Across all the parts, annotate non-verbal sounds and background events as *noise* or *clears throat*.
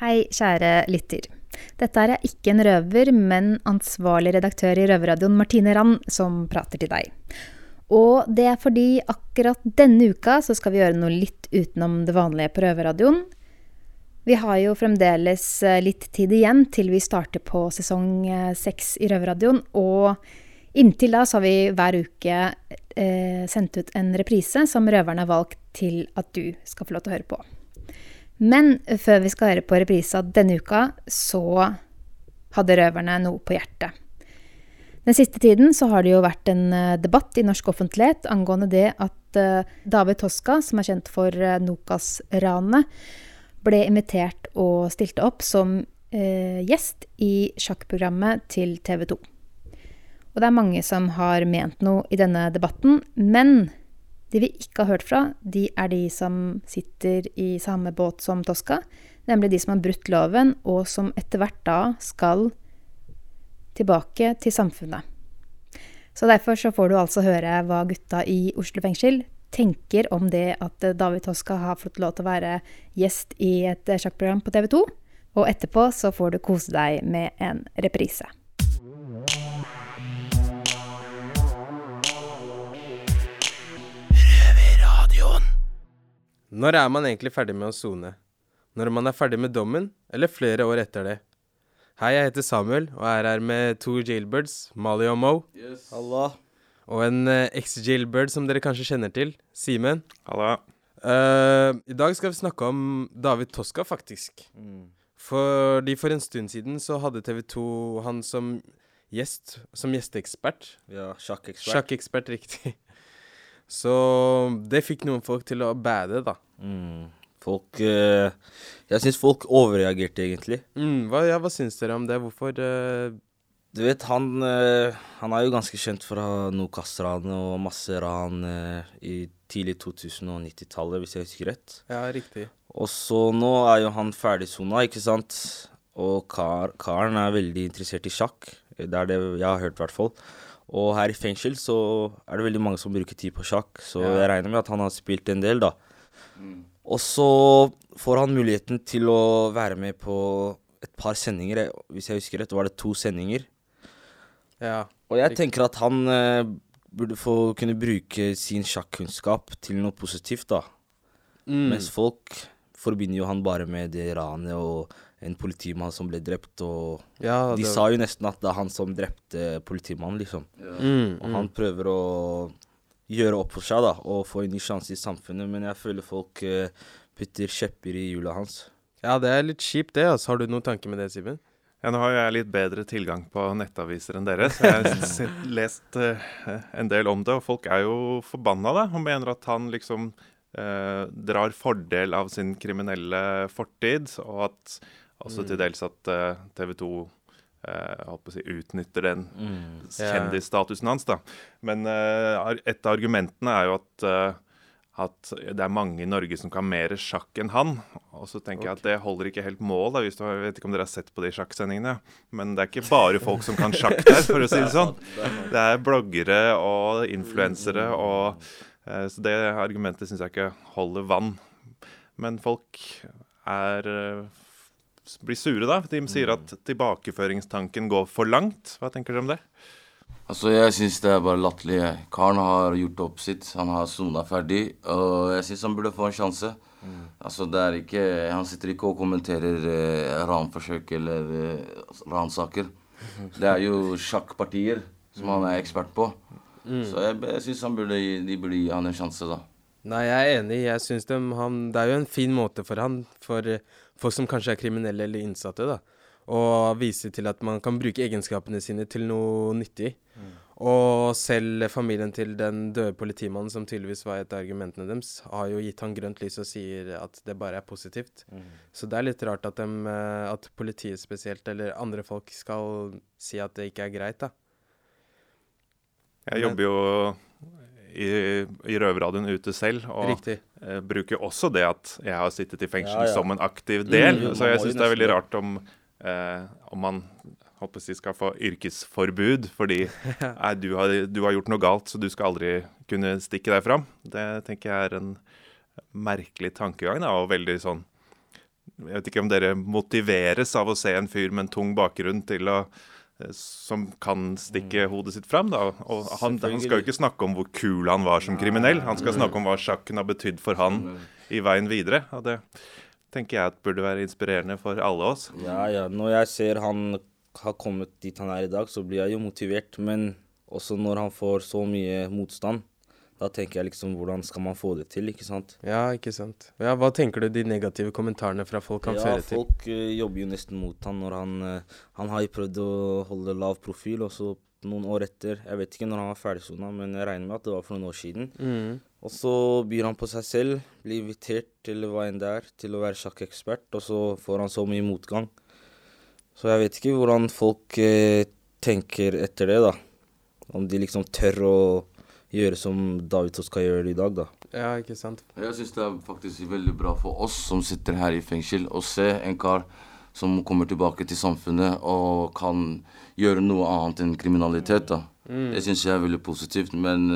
Hei, kjære lytter. Dette er ikke en røver, men ansvarlig redaktør i Røverradioen, Martine Rand, som prater til deg. Og det er fordi akkurat denne uka så skal vi gjøre noe litt utenom det vanlige på Røverradioen. Vi har jo fremdeles eh, litt tid igjen til vi starter på sesong eh, seks i Røverradioen. Og inntil da så har vi hver uke eh, sendt ut en reprise som røverne har valgt til at du skal få lov til å høre på. Men før vi skal høre på reprisa denne uka, så hadde røverne noe på hjertet. Den siste tiden så har det jo vært en eh, debatt i norsk offentlighet angående det at uh, David Toska, som er kjent for uh, Nokas-ranet, ble invitert og stilte opp som eh, gjest i sjakkprogrammet til TV 2. Og det er mange som har ment noe i denne debatten, men de vi ikke har hørt fra, de er de som sitter i samme båt som Tosca, nemlig de som har brutt loven, og som etter hvert da skal tilbake til samfunnet. Så derfor så får du altså høre hva gutta i Oslo fengsel tenker om det at David Toska har fått lov til å være gjest i et sjakkprogram på TV 2. Og etterpå så får du kose deg med en reprise. Når er man egentlig ferdig med å sone? Når man er ferdig med dommen, eller flere år etter det? Hei, jeg heter Samuel og er her med to jailbirds, Mali og Mo. Yes. Halla. Og en uh, eks-jailbird som dere kanskje kjenner til, Simen. Halla. Uh, I dag skal vi snakke om David Toska, faktisk. Mm. Fordi for en stund siden så hadde TV 2 han som gjest, som gjesteekspert. Ja, sjakkekspert. Sjakkekspert, riktig. Så det fikk noen folk til å bade, da. Mm. Folk eh, Jeg syns folk overreagerte, egentlig. Mm, hva, ja, hva syns dere om det? Hvorfor eh, Du vet, han, eh, han er jo ganske kjent for å Nokas-ranet og masse ran eh, i tidlig 2090-tallet, hvis jeg husker rett. Ja, riktig. Og så nå er jo han ferdigsona, ikke sant? Og kar, karen er veldig interessert i sjakk. Det er det jeg har hørt, i hvert fall. Og her i fengsel så er det veldig mange som bruker tid på sjakk, så Ja. jeg regner med at han har spilt en del, da. Mm. Og så får han muligheten til å være med på et par sendinger. Hvis jeg husker rett, var det to sendinger. Ja. Og jeg tenker at han eh, burde få kunne bruke sin sjakkunnskap til noe positivt, da. Mm. Mens folk forbinder jo han bare med det ranet og en politimann som ble drept, og ja de var... sa jo nesten at det er han som drepte politimannen, liksom. mm, Og mm. han prøver å gjøre opp for seg da, og få en ny sjanse i samfunnet, men jeg føler folk uh, putter kjepper i hjula hans. Ja, det er litt kjipt, det. Altså. Har du noen tanker med det, Simen? Ja, nå har jo jeg litt bedre tilgang på nettaviser enn dere, så jeg har *laughs* lest uh, en del om det. Og folk er jo forbanna, da, og mener at han liksom uh, drar fordel av sin kriminelle fortid, og at også til dels at uh, TV 2 eh, holdt på å si, utnytter den Ja. kjendisstatusen hans. da. Men uh, et av argumentene er jo at, uh, at det er mange i Norge som kan mer sjakk enn han. Og så tenker jeg at det holder ikke helt mål. da, hvis du Jeg vet ikke om dere har sett på de sjakksendingene. Men det er ikke bare folk som kan sjakk der, for å si det sånn. Det er bloggere og influensere og uh, Så det argumentet syns jeg ikke holder vann. Men folk er eh, blir sure, da. De sier at tilbakeføringstanken går for langt. Hva tenker dere om det? Altså, jeg syns det er bare latterlig. Karen har gjort opp sitt. Han har sona ferdig. Og jeg syns han burde få en sjanse. Altså, det er ikke Han sitter ikke og kommenterer eh, ranforsøk eller eh, ransaker. Det er jo sjakkpartier som han er ekspert på. Så jeg, jeg syns de burde gi han en sjanse, da. Nei, jeg er enig. Jeg synes de, han, Det er jo en fin måte for han, for eh, folk som kanskje er kriminelle eller innsatte, da, og vise til at man kan bruke egenskapene sine til noe nyttig. Og selv familien til den døde politimannen, som tydeligvis var et av argumentene deres, har jo gitt han grønt lys og sier at det bare er positivt. Så det er litt rart at, dem, eh, at politiet spesielt, eller andre folk, skal si at det ikke er greit, da. Jeg jobber jo i, i Røverradioen ute selv, og Riktig. eh, bruker også det at jeg har sittet i fengsel Ja, ja. som en aktiv del. Mm, så jeg syns det er veldig rart om, eh, om man håper jeg, skal få yrkesforbud fordi *laughs* nei, du, har, du har gjort noe galt, så du skal aldri kunne stikke deg fram. Det tenker jeg er en merkelig tankegang, da, og veldig sånn Jeg vet ikke om dere motiveres av å se en fyr med en tung bakgrunn til å som kan stikke hodet sitt fram. Da. Og han, han skal jo ikke snakke om hvor kul han var som kriminell. Han skal snakke om hva sjakken har betydd for han i veien videre. Og det tenker jeg at burde være inspirerende for alle oss. Ja, ja. Når jeg ser han har kommet dit han er i dag, så blir jeg jo motivert. Men også når han får så mye motstand, da tenker jeg liksom hvordan skal man få det til, ikke sant? Ja, ikke sant. Ja, Hva tenker du de negative kommentarene fra folk kan ja, føre til? Ja, folk uh, jobber jo nesten mot han når han uh, Han har jo prøvd å holde lav profil, og så noen år etter Jeg vet ikke når han var ferdigsona, men jeg regner med at det var for noen år siden. Mm. Og så byr han på seg selv, blir invitert til hva enn det er, til å være sjakkekspert, og så får han så mye motgang. Så jeg vet ikke hvordan folk uh, tenker etter det, da. Om de liksom tør å gjøre som David Toska gjør i dag, da. Ja, ikke sant. Jeg syns det er faktisk veldig bra for oss som sitter her i fengsel, å se en kar som kommer tilbake til samfunnet og kan gjøre noe annet enn kriminalitet. da. Det syns jeg er veldig positivt, men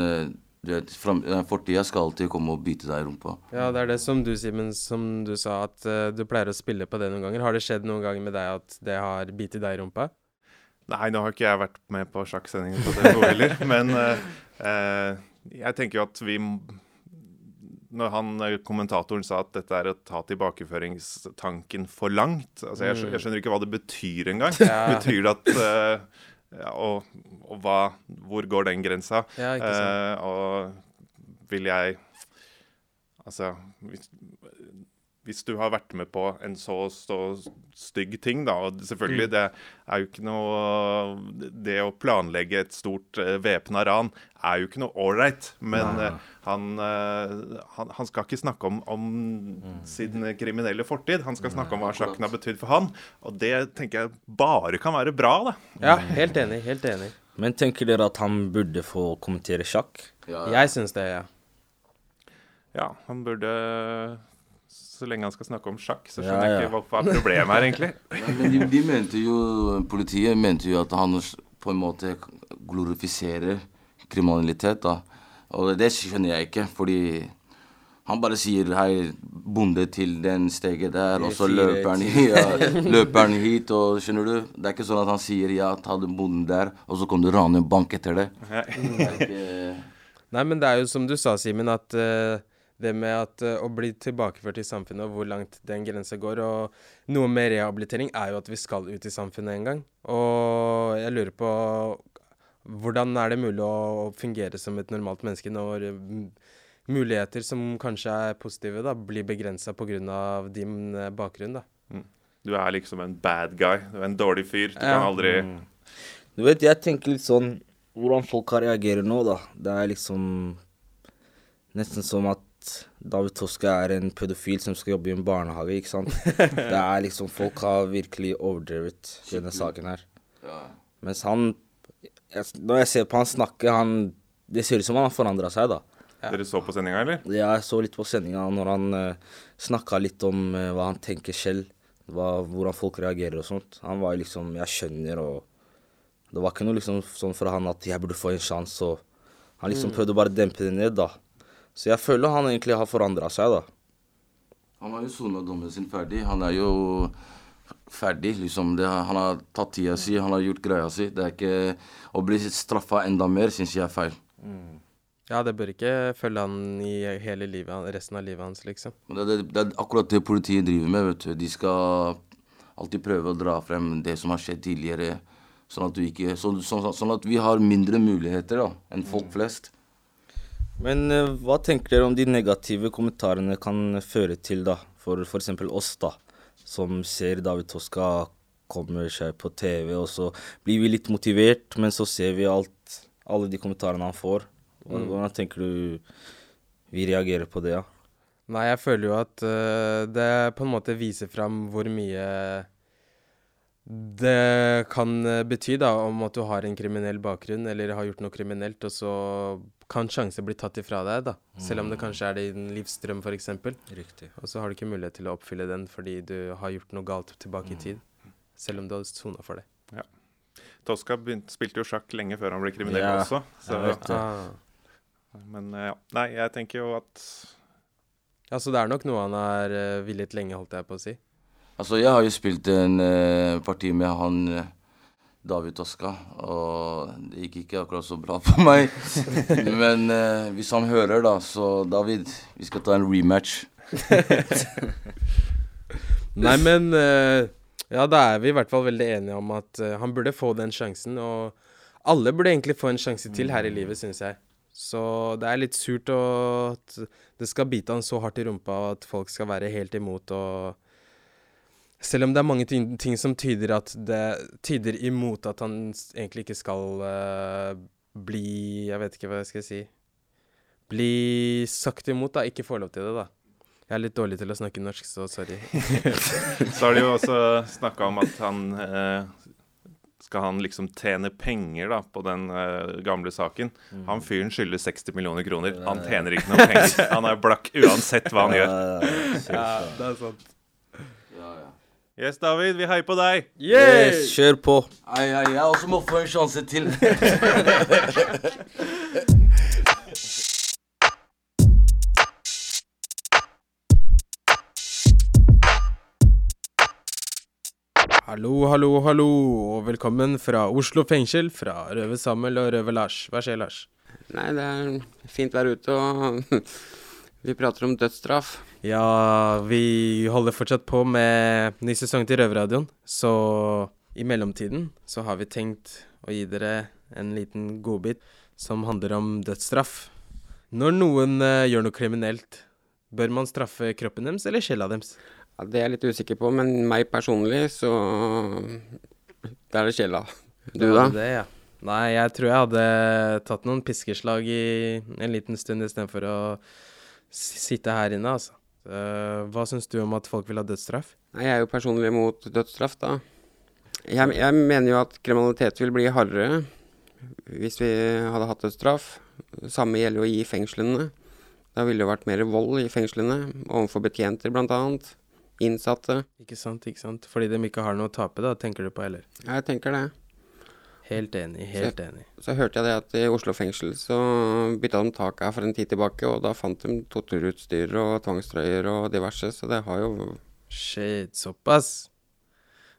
du vet, fram- eh, fortida skal alltid komme og bite deg i rumpa. Ja, det er det som du, Simen, som du sa, at uh, du pleier å spille på det noen ganger. Har det skjedd noen ganger med deg at det har bitt deg i rumpa? Nei, nå har ikke jeg vært med på sjakksendingen på TV2 heller. *laughs* Men eh, eh, jeg tenker jo at vi Når han eh, kommentatoren sa at dette er å ta tilbakeføringstanken for langt altså jeg, jeg skjønner ikke hva det betyr engang. Ja. *laughs* Betyr det at eh, og, og hva Hvor går den grensa? Ja. Eh, og vil jeg Altså hvis, du har vært med på en så, så stygg ting, da Og selvfølgelig, det er jo ikke noe Det å planlegge et stort uh, væpna ran er jo ikke noe ålreit. Men uh, han, uh, han, han skal ikke snakke om, om sin kriminelle fortid. Han skal snakke om hva sjakken har betydd for han. Og det tenker jeg bare kan være bra, da. Ja, helt enig. Helt enig. Men tenker dere at han burde få kommentere sjakk? Ja, Jeg syns det, ja. Ja, han burde Så lenge han skal snakke om sjakk, så Ja, skjønner jeg ja. ikke hva, problemet er problemet her, egentlig. *laughs* Men men de, de mente jo, politiet mente jo at han på en måte glorifiserer kriminalitet. da. Og det skjønner jeg ikke, fordi han bare sier hei, bonde til den steget der, og så løper han, ja, *laughs* løper han hit, og skjønner du? Det er ikke sånn at han sier ja, ta den bonden der, og så kan du rane en bank etter det. Det ikke... Nei, men det er jo som du sa, Simen, at eh, det med at eh, å bli tilbakeført i samfunnet, og hvor langt den grensa går, og noe med rehabilitering, er jo at vi skal ut i samfunnet en gang. Og jeg lurer på hvordan er det mulig å fungere som et normalt menneske når mm, muligheter som kanskje er positive, da, blir begrensa pga. din eh, bakgrunn, da. Du er liksom en bad guy. Du er en dårlig fyr. Du Ja. kan aldri Du vet, jeg tenker litt sånn Hvordan folk har reagere nå, da. Det er liksom nesten som at David Toska er en pedofil som skal jobbe i en barnehage, ikke sant. *laughs* Det er liksom Folk har virkelig overdrevet denne saken her. Ja. Mens han jeg, Når jeg ser på han snakke, han Det ser ut som han har forandra seg, da. Dere så på sendinga, eller? Ja, Jeg så litt på sendinga når han uh, snakka litt om uh, hva han tenker selv. Hva, hvordan folk reagerer og sånt. Han var liksom Jeg skjønner og Det var ikke noe liksom sånn for han at jeg burde få en sjanse og Han liksom prøvde å bare dempe det ned, da. Så jeg føler han egentlig har forandra seg, da. Han har jo sona dommen sin ferdig. Han er jo ferdig, liksom. Det, han har tatt tida si, han har gjort greia si. Det er ikke Å bli straffa enda mer syns jeg er feil. Ja, det bør ikke følge han i hele livet, resten av livet hans, liksom. Det, det, det er akkurat det politiet driver med. vet du. De skal alltid prøve å dra frem det som har skjedd tidligere. Sånn at, du ikke, så, så, sånn at vi har mindre muligheter da, enn folk flest. Men eh, hva tenker dere om de negative kommentarene kan føre til, da? For f.eks. oss, da. Som ser David Toska kommer seg på TV, og så blir vi litt motivert, men så ser vi alt, alle de kommentarene han får. Hva- Hvordan tenker du vi reagerer på det, ja? Nei, jeg føler jo at uh, det på en måte viser fram hvor mye det kan øh, bety, da, om at du har en kriminell bakgrunn eller har gjort noe kriminelt, og så kan sjanser bli tatt ifra deg, da. Selv om det kanskje er din livsdrøm, f.eks. Riktig. Og så har du ikke mulighet til å oppfylle den fordi du har gjort noe galt tilbake i tid. Selv om du har sona for det. Tosca begynt, spilte jo sjakk lenge før han ble kriminell Ja, også. Så, jeg vet det. Ah. men eh, ja. Nei, jeg tenker jo at Ja, så det er nok noe han har øh, villet lenge, holdt jeg på å si. Altså, jeg har jo spilt en eh, parti med han eh, David Toska, og det gikk ikke akkurat så bra *laughs* for meg. Men eh, hvis han hører, da, så David, vi skal ta en rematch. *laughs* Nei, men eh, Ja, da er vi i hvert fall veldig enige om at eh, han burde få den sjansen. Og alle burde egentlig få en sjanse til her i livet, syns jeg. Så det er litt surt at det skal bite han så hardt i rumpa, og at folk skal være helt imot og Selv om det er mange ting, som tyder, at det, tyder imot at han egentlig ikke skal uh, bli Jeg vet ikke hva jeg skal si. Bli sagt imot, da. Ikke få lov til det, da. Jeg er litt dårlig til å snakke norsk, så sorry. *laughs* Så har de jo også snakka om at han eh, Skal han liksom tjene penger da på den eh, gamle saken? Han fyren skylder 60 millioner kroner. Han tjener ikke noe penger. Han er blakk uansett hva han gjør. Ja, det er sant. Yes, David, vi heier på deg. Yes, kjør på. Ai, ai, jeg også må få en sjanse til. *laughs* Hallo, hallo, hallo, og velkommen fra Oslo fengsel, fra Røve Samuel og Røve Lars. Hva skjer, Lars? Nei, det er fint vær ute, og *laughs* vi prater om dødsstraff. Ja, vi holder fortsatt på med ny sesong til Røverradioen, så i mellomtiden så har vi tenkt å gi dere en liten godbit som handler om dødsstraff. Når noen uh, gjør noe kriminelt, bør man straffe kroppen deres eller sjela deres? Ja, det er jeg litt usikker på, men meg personlig, så Det er det sjela. Du, da? Det, ja. Nei, jeg tror jeg hadde tatt noen piskeslag i en liten stund istedenfor å sitte her inne, altså. Eh, hva syns du om at folk vil ha dødsstraff? Nei, jeg er jo personlig mot dødsstraff, da. Jeg, jeg mener jo at kriminalitet vil bli hardere hvis vi hadde hatt dødsstraff. Samme gjelder jo i fengslene. Da ville det vært mer vold i fengslene, overfor betjenter bl.a. Innsatte. Ikke sant, ikke sant? Fordi de ikke har noe å tape, da, tenker du på, eller? Jeg tenker det. Helt enig, helt enig. Så hørte jeg det at i Oslo fengsel så bytta de tak her for en tid tilbake, og da fant de torturutstyr og tvangstrøyer og diverse, så det har jo Shit, såpass?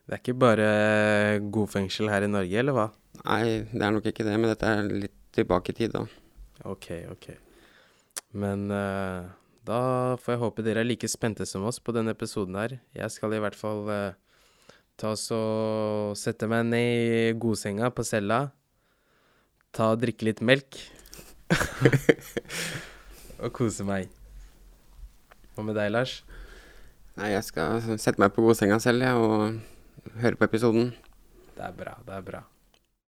Det er ikke bare god fengsel her i Norge, eller hva? Nei, det er nok ikke det, men dette er litt tilbake i tid, da. Ok, ok. Men uh, da får jeg håpe dere er like spente som oss på denne episoden her. Jeg skal i hvert fall eh, ta og sette meg ned i godsenga på cella. Ta og drikke litt melk. *laughs* og kose meg. Hva med deg, Lars? Nei, jeg skal sette meg på godsenga selv, jeg, og høre på episoden. Det er bra, det er bra.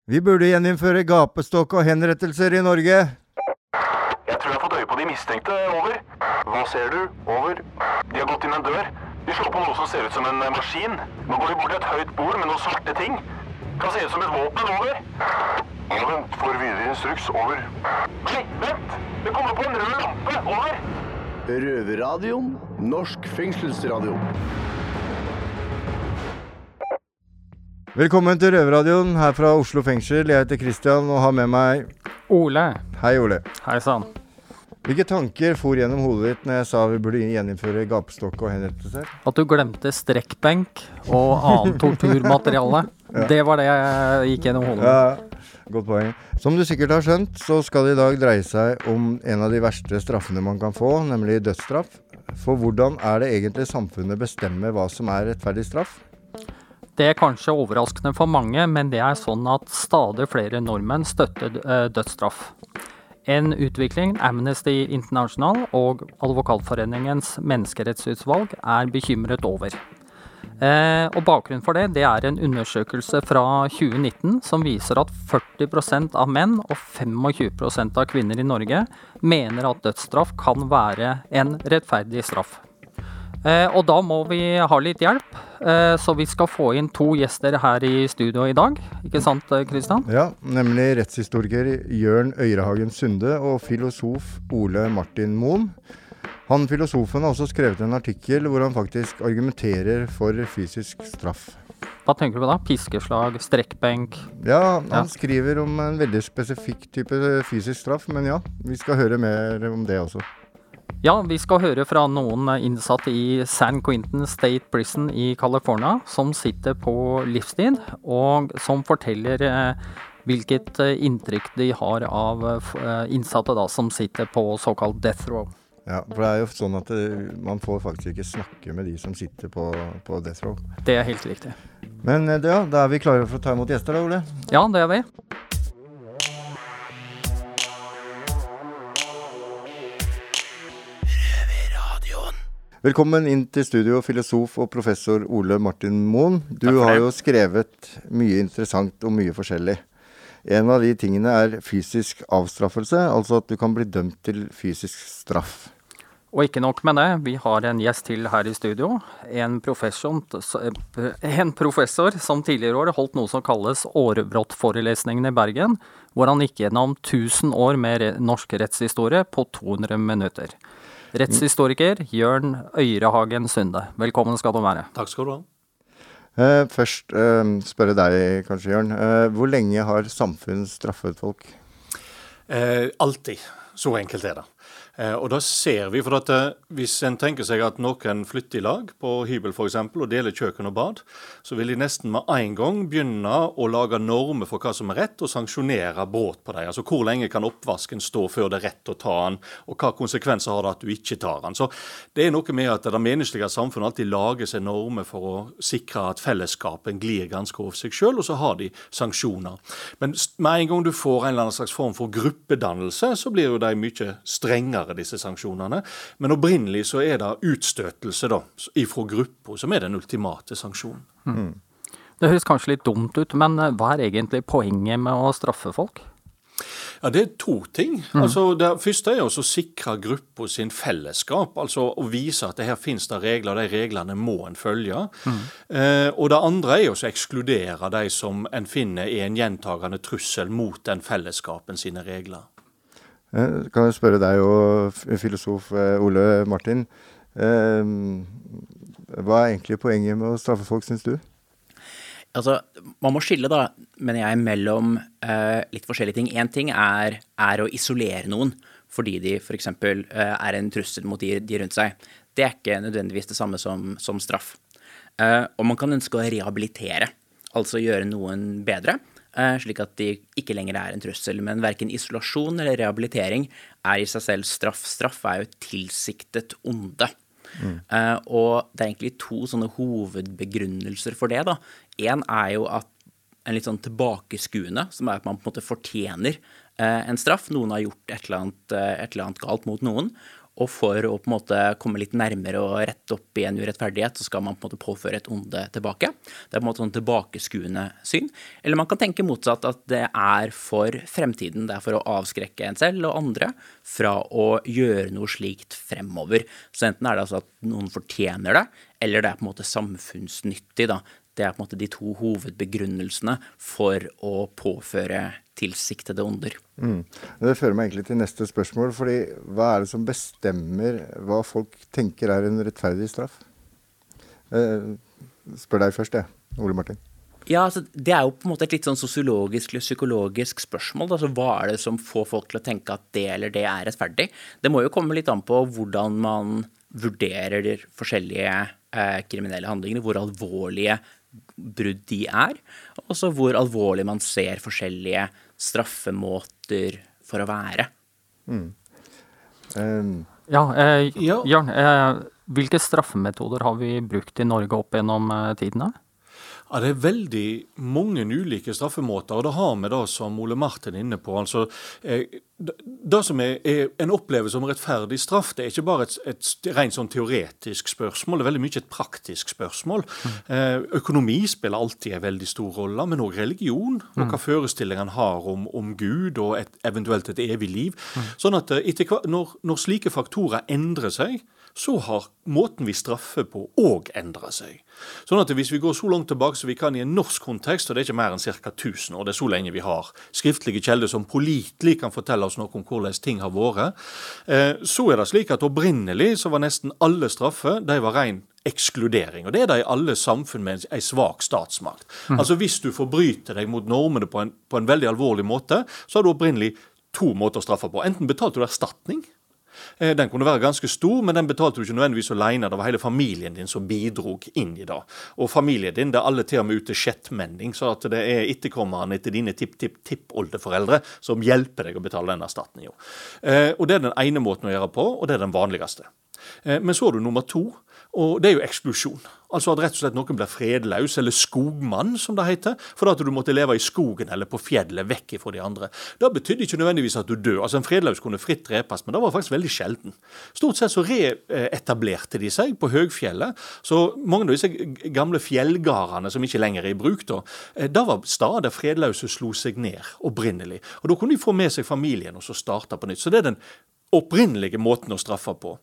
Vi burde gjeninnføre gapestokk og henrettelser i Norge. Jeg tror jeg har fått øye på de mistenkte. Over. Hva ser du? Over. De har gått inn en dør. De slår på noe som ser ut som en eh, maskin. Nå går de bort til et høyt bord med noen svarte ting. Kan se ut som et våpen. Over. Vent. Får videre instruks. Over. Nei, vent! Det kommer på en rød lampe. Over. Røverradioen. Norsk fengselsradio. Velkommen til Røverradioen her fra Oslo fengsel. Jeg heter Christian og har med meg Ole. Hei, Ole. Hei sann. Hvilke tanker for gjennom hodet ditt når jeg sa vi burde gjeninnføre gapestokk og henrettelser? At du glemte strekkbenk og annet torturmateriale. *laughs* Det var det jeg gikk gjennom hodet. Ja, godt poeng. Som du sikkert har skjønt, så skal det i dag dreie seg om en av de verste straffene man kan få, nemlig dødsstraff. For hvordan er det egentlig samfunnet bestemmer hva som er rettferdig straff? Det er kanskje overraskende for mange, men det er sånn at stadig flere nordmenn støtter eh, dødsstraff. En utvikling Amnesty International og Advokatforeningens menneskerettsutvalg er bekymret over. Eh, og Bakgrunnen for det det er en undersøkelse fra 2019 som viser at 40% av menn og 25% av kvinner i Norge mener at dødsstraff kan være en rettferdig straff. Eh, og da må vi ha litt hjelp, eh, så vi skal få inn to gjester her i studio i dag. Ikke sant, Kristian? Ja, nemlig rettshistoriker Jørn Øyrehagen Sunde og filosof Ole Martin Moen. Han filosofen har også skrevet en artikkel hvor han faktisk argumenterer for fysisk straff. Hva tenker du på da? Piskeslag, strekkbenk? Ja, han Ja. skriver om en veldig spesifikk type fysisk straff, men ja, vi skal høre mer om det også. Ja, vi skal høre fra noen innsatte i San Quentin State Prison i California som sitter på livstid, og som forteller eh, hvilket eh, inntrykk de har av eh, innsatte da, som sitter på såkalt death row. Ja, for det er jo sånn at man får faktisk ikke snakke med de som sitter på, på death row. Det er helt riktig. Men ja, da er vi klare for å ta imot gjester da, Ole? Ja, det er vi. Velkommen inn til studio, filosof og professor Ole Martin Moen. Du har jo skrevet mye interessant og mye forskjellig. En av de tingene er fysisk avstraffelse, altså at du kan bli dømt til fysisk straff. Og ikke nok med det, vi har en gjest til her i studio. En, en professor som tidligere år holdt noe som kalles Årebrått-forelesningen i Bergen, hvor han gikk gjennom 1000 år med norsk rettshistorie på 200 minutter. Rettshistoriker Jørn Øyrehagen Sunde, velkommen skal du være. Takk skal du ha. Uh, først uh, spørre deg kanskje, Jørn. Uh, hvor lenge har samfunn straffet folk? Uh, alltid. Så enkelt er det. Eh, og da ser vi, for at eh, Hvis en tenker seg at noen flytter i lag på hybel for eksempel, og deler kjøkken og bad, så vil de nesten med en gang begynne å lage normer for hva som er rett, og sanksjonere brudd på dem. Altså Hvor lenge kan oppvasken stå før det er rett å ta den, og hva konsekvenser har det at du ikke tar den. Så Det er noe med at det menneskelige samfunnet alltid lager seg normer for å sikre at fellesskapen glir ganske over seg sjøl, og så har de sanksjoner. Men med en gang du får en eller annen slags form for gruppedannelse, så blir jo de mye strengere være disse sanksjonene. Men opprinnelig så er det utstøtelse da, ifra gruppa som er den ultimate sanksjonen. Mm. Det høres kanskje litt dumt ut, men eh, hva er egentlig poenget med å straffe folk? Ja, Det er to ting. Mm. Altså, Det første er å sikre gruppa sin fellesskap. altså Å vise at det her finnes det regler, og de reglene må en følge. Mm. Eh, og Det andre er å ekskludere de som en finner er en gjentagende trussel mot den fellesskapen sine regler. Eh, kan jeg spørre deg og filosof eh, Ole Martin. Eh, hva er egentlig poenget med å straffe folk, syns du? Altså, Man må skille, da, mener jeg, mellom eh, litt forskjellige ting. Én ting er, er, å isolere noen fordi de f.eks. Eh, er en trussel mot de, de, rundt seg. Det er ikke nødvendigvis det samme som, som straff. Eh, og man kan ønske å rehabilitere, altså gjøre noen bedre. Eh, slik at de ikke lenger er en trussel. Men verken isolasjon eller rehabilitering er i seg selv straff. Straff er jo et tilsiktet onde. Mm. Og det er egentlig to sånne hovedbegrunnelser for det. da. Én er jo at en litt sånn tilbakeskuende, som er at man på en måte fortjener uh, en straff. Noen har gjort et eller, annet, et eller annet galt mot noen. Og for å på en måte komme litt nærmere og rette opp i en urettferdighet, så skal man på en måte påføre et onde tilbake. Det er på en måte sånn tilbakeskuende syn. Eller man kan tenke motsatt, at det er for fremtiden. Det er for å avskrekke en selv og andre fra å gjøre noe slikt fremover. Så enten er det altså at noen fortjener det, eller det er på en måte samfunnsnyttig. da. Det er på en måte de to hovedbegrunnelsene for å påføre tilsiktede onder. Mm. Det fører meg egentlig til neste spørsmål. fordi Hva er det som bestemmer hva folk tenker er en rettferdig straff? Eh, spør deg først, jeg. Ole Martin. Ja, altså, Det er jo på en måte et litt sånn sosiologisk eller psykologisk spørsmål. Altså, hva er det som får folk til å tenke at det eller det er rettferdig? Det må jo komme litt an på hvordan man vurderer de forskjellige eh, kriminelle handlingene. Hvor alvorlige brudd de er. Og så hvor alvorlig man ser forskjellige straffemåter for å være. Mm. Um. Ja, eh, Jørn. Eh, hvilke straffemetoder har vi brukt i Norge opp gjennom eh, tidene? Ja, Det er veldig mange ulike straffemåter, og det har vi det som Ole Martin er inne på. altså eh, Det som er, er, en opplever som rettferdig straff, det er ikke bare et, et rent sånn teoretisk spørsmål, det er veldig mye et praktisk spørsmål. Mm. Eh, økonomi spiller alltid en veldig stor rolle, men òg religion, og hva mm. forestillingene har om, om, Gud og et, eventuelt et evig liv. Mm. Sånn at eh, etter, når, når slike faktorer endrer seg, så har måten vi straffer på òg endra seg. Sånn at Hvis vi går så langt tilbake som vi kan i en norsk kontekst, og det er ikke mer enn ca. 1000 år, det er så lenge vi har skriftlige kilder som pålitelig kan fortelle oss noe om hvordan ting har vært, eh, så er det slik at opprinnelig så var nesten alle straffer de var ren ekskludering. Og Det er det i alle samfunn med en svak statsmakt. Mm. Altså Hvis du forbryter deg mot normene på en, på en veldig alvorlig måte, så har du opprinnelig to måter å straffe på. Enten betalte du erstatning, den kunne være ganske stor, men den betalte du ikke nødvendigvis alene. Det var hele familien din som bidrog inn i det. Og familien din det er alle til og med ute sjettmenning, så at det er etterkommerne etter dine tipp-tipp-tippoldeforeldre som hjelper deg å betale den erstatninga. Eh, og det er den ene måten å gjøre på, og det er den vanligste. Eh, men så har du nummer to, og det er jo eksklusjon. Altså at rett og slett noen blir fredløs, eller skogmann, som det heter, fordi at du måtte leve i skogen eller på fjellet, vekk fra de andre. Det betydde ikke nødvendigvis at du dør. Altså En fredløs kunne fritt drepes, men det var faktisk veldig sjelden. Stort sett så reetablerte de seg på høgfjellet. Så mange av disse gamle fjellgardene som ikke lenger er i bruk, da, eh, da var steder fredløse slo seg ned opprinnelig. Og da kunne de få med seg familien og så starte på nytt. Så det er den opprinnelige måten å straffe på.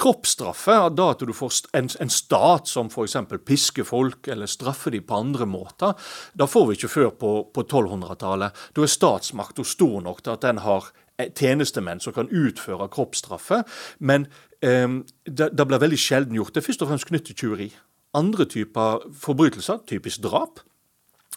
Kroppsstraffe da at du får en, en stat som f.eks. pisker folk eller straffer dem på andre måter. Det får vi ikke før på, på 1200-tallet. Da er statsmakta stor nok til at den har eh, tjenestemenn som kan utføre kroppsstraffe. Men eh, det, det blir veldig sjelden gjort. Det er først og fremst knyttet til tyveri. Andre typer forbrytelser, typisk drap,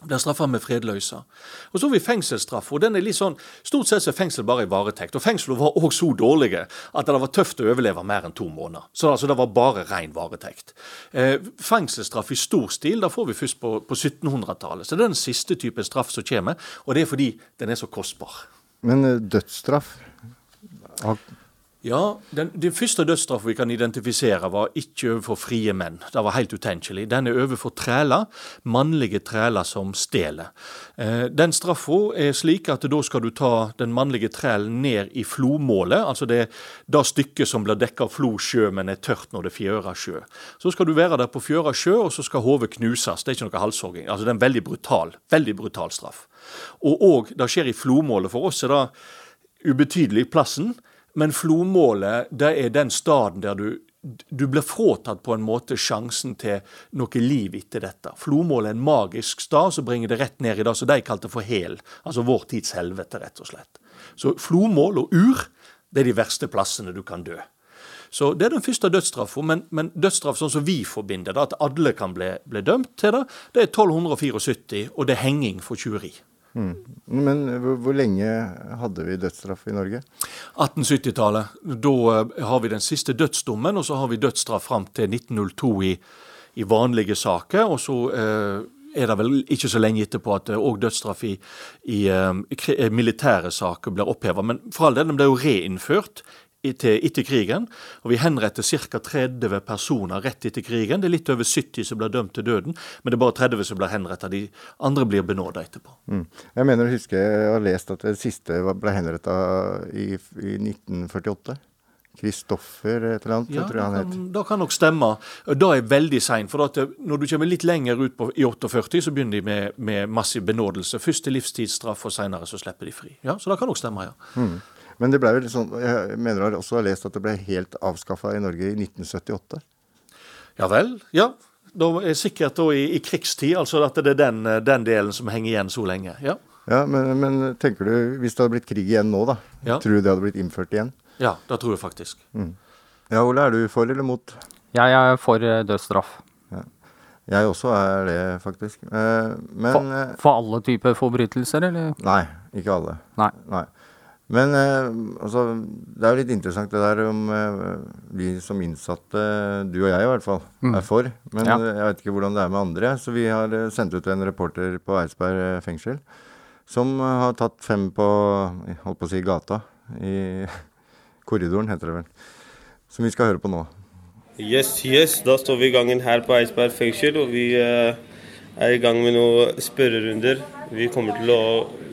blir straffa med fredløysa. Og så har vi fengselsstraff. og den er litt sånn, Stort sett er fengsel bare i varetekt. Og Fengselet var òg så dårlige at det var tøft å overleve mer enn to måneder. Så altså, det var bare ren varetekt. Eh, fengselsstraff i stor stil da får vi først på, på 1700-tallet. Så det er den siste type straff som kommer, og det er fordi den er så kostbar. Men dødsstraff? dødsstraff ja, den, den første dødsstraffen vi kan identifisere, var ikke overfor frie menn. Det var helt utenkelig. Den er overfor træler, mannlige træler som stjeler. Eh, den straffa er slik at da skal du ta den mannlige trælen ned i flomålet, altså det, det stykket som blir dekka av flosjø, men er tørt når det fjører sjø. Så skal du være der på fjøra sjø, og så skal hodet knuses. Det er ikke noe halshogging. Altså det er en veldig brutal, veldig brutal straff. Og òg det skjer i flomålet. For oss er det ubetydelig plassen. Men flomålet det er den staden der du, du blir fratatt på en måte sjansen til noe liv etter dette. Flomålet er en magisk stad som bringer det rett ned i det som de kalte for hel. Altså vår tids helvete, rett og slett. Så flomål og ur det er de verste plassene du kan dø. Så Det er den første dødsstraffa, men, men dødsstraff sånn som vi forbinder det, at alle kan bli, bli dømt til det, det er 1274, og det er henging for tjuveri. Mm. Men hvor, hvor, lenge hadde vi dødsstraff i Norge? 1870-tallet. Da uh, har vi den siste dødsdommen, og så har vi dødsstraff fram til 1902 i, i vanlige saker. Og så Eh, er det vel ikke så lenge etterpå at òg uh, dødsstraff i, i militære saker blir oppheva. Men for all del, den ble jo reinnført etter, krigen. Og vi henretter ca. 30 personer rett etter krigen. Det er litt over 70 som blir dømt til døden, men det er bare 30 som blir henrettet. De andre blir benåda etterpå. Mm. Jeg mener å huske jeg har lest at det siste ble henretta i, i 1948. Kristoffer et eller annet, ja, tror jeg han het. Det kan nok stemme. Det er veldig seint. For at når du kommer litt lenger ut på, i 48, så begynner de med, med massiv benådelse. Først til livstidsstraff, og seinere så slipper de fri. Ja, Så det kan nok stemme, ja. Mm. Men det ble vel sånn, jeg mener jeg også har lest at det ble helt avskaffa i Norge i 1978? Ja vel. Ja. Da er sikkert da i, i, krigstid, altså at det er den, den, delen som henger igjen så lenge. Ja, ja men, men, tenker du, hvis det hadde blitt krig igjen nå, da, ja. tror du det hadde blitt innført igjen? Ja, det tror jeg faktisk. Mm. Ja, Ole, er du for eller mot? Jeg er for eh, dødsstraff. Ja. Jeg også er det, faktisk. Eh, men for, for, alle typer forbrytelser, eller? Nei, ikke alle. Nei. nei. Men eh, altså, det er jo litt interessant det der om eh, vi som innsatte, du og jeg i hvert fall, mm. er for. Men ja. jeg vet ikke hvordan det er med andre. Så vi har eh, sendt ut en reporter på Eidsberg eh, fengsel som eh, har tatt fem på holdt på å si gata. I *laughs* korridoren, heter det vel. Som vi skal høre på nå. Yes, yes. Da står vi i gangen her på Eidsberg fengsel, og vi eh, er i gang med noen spørrerunder. Vi kommer til å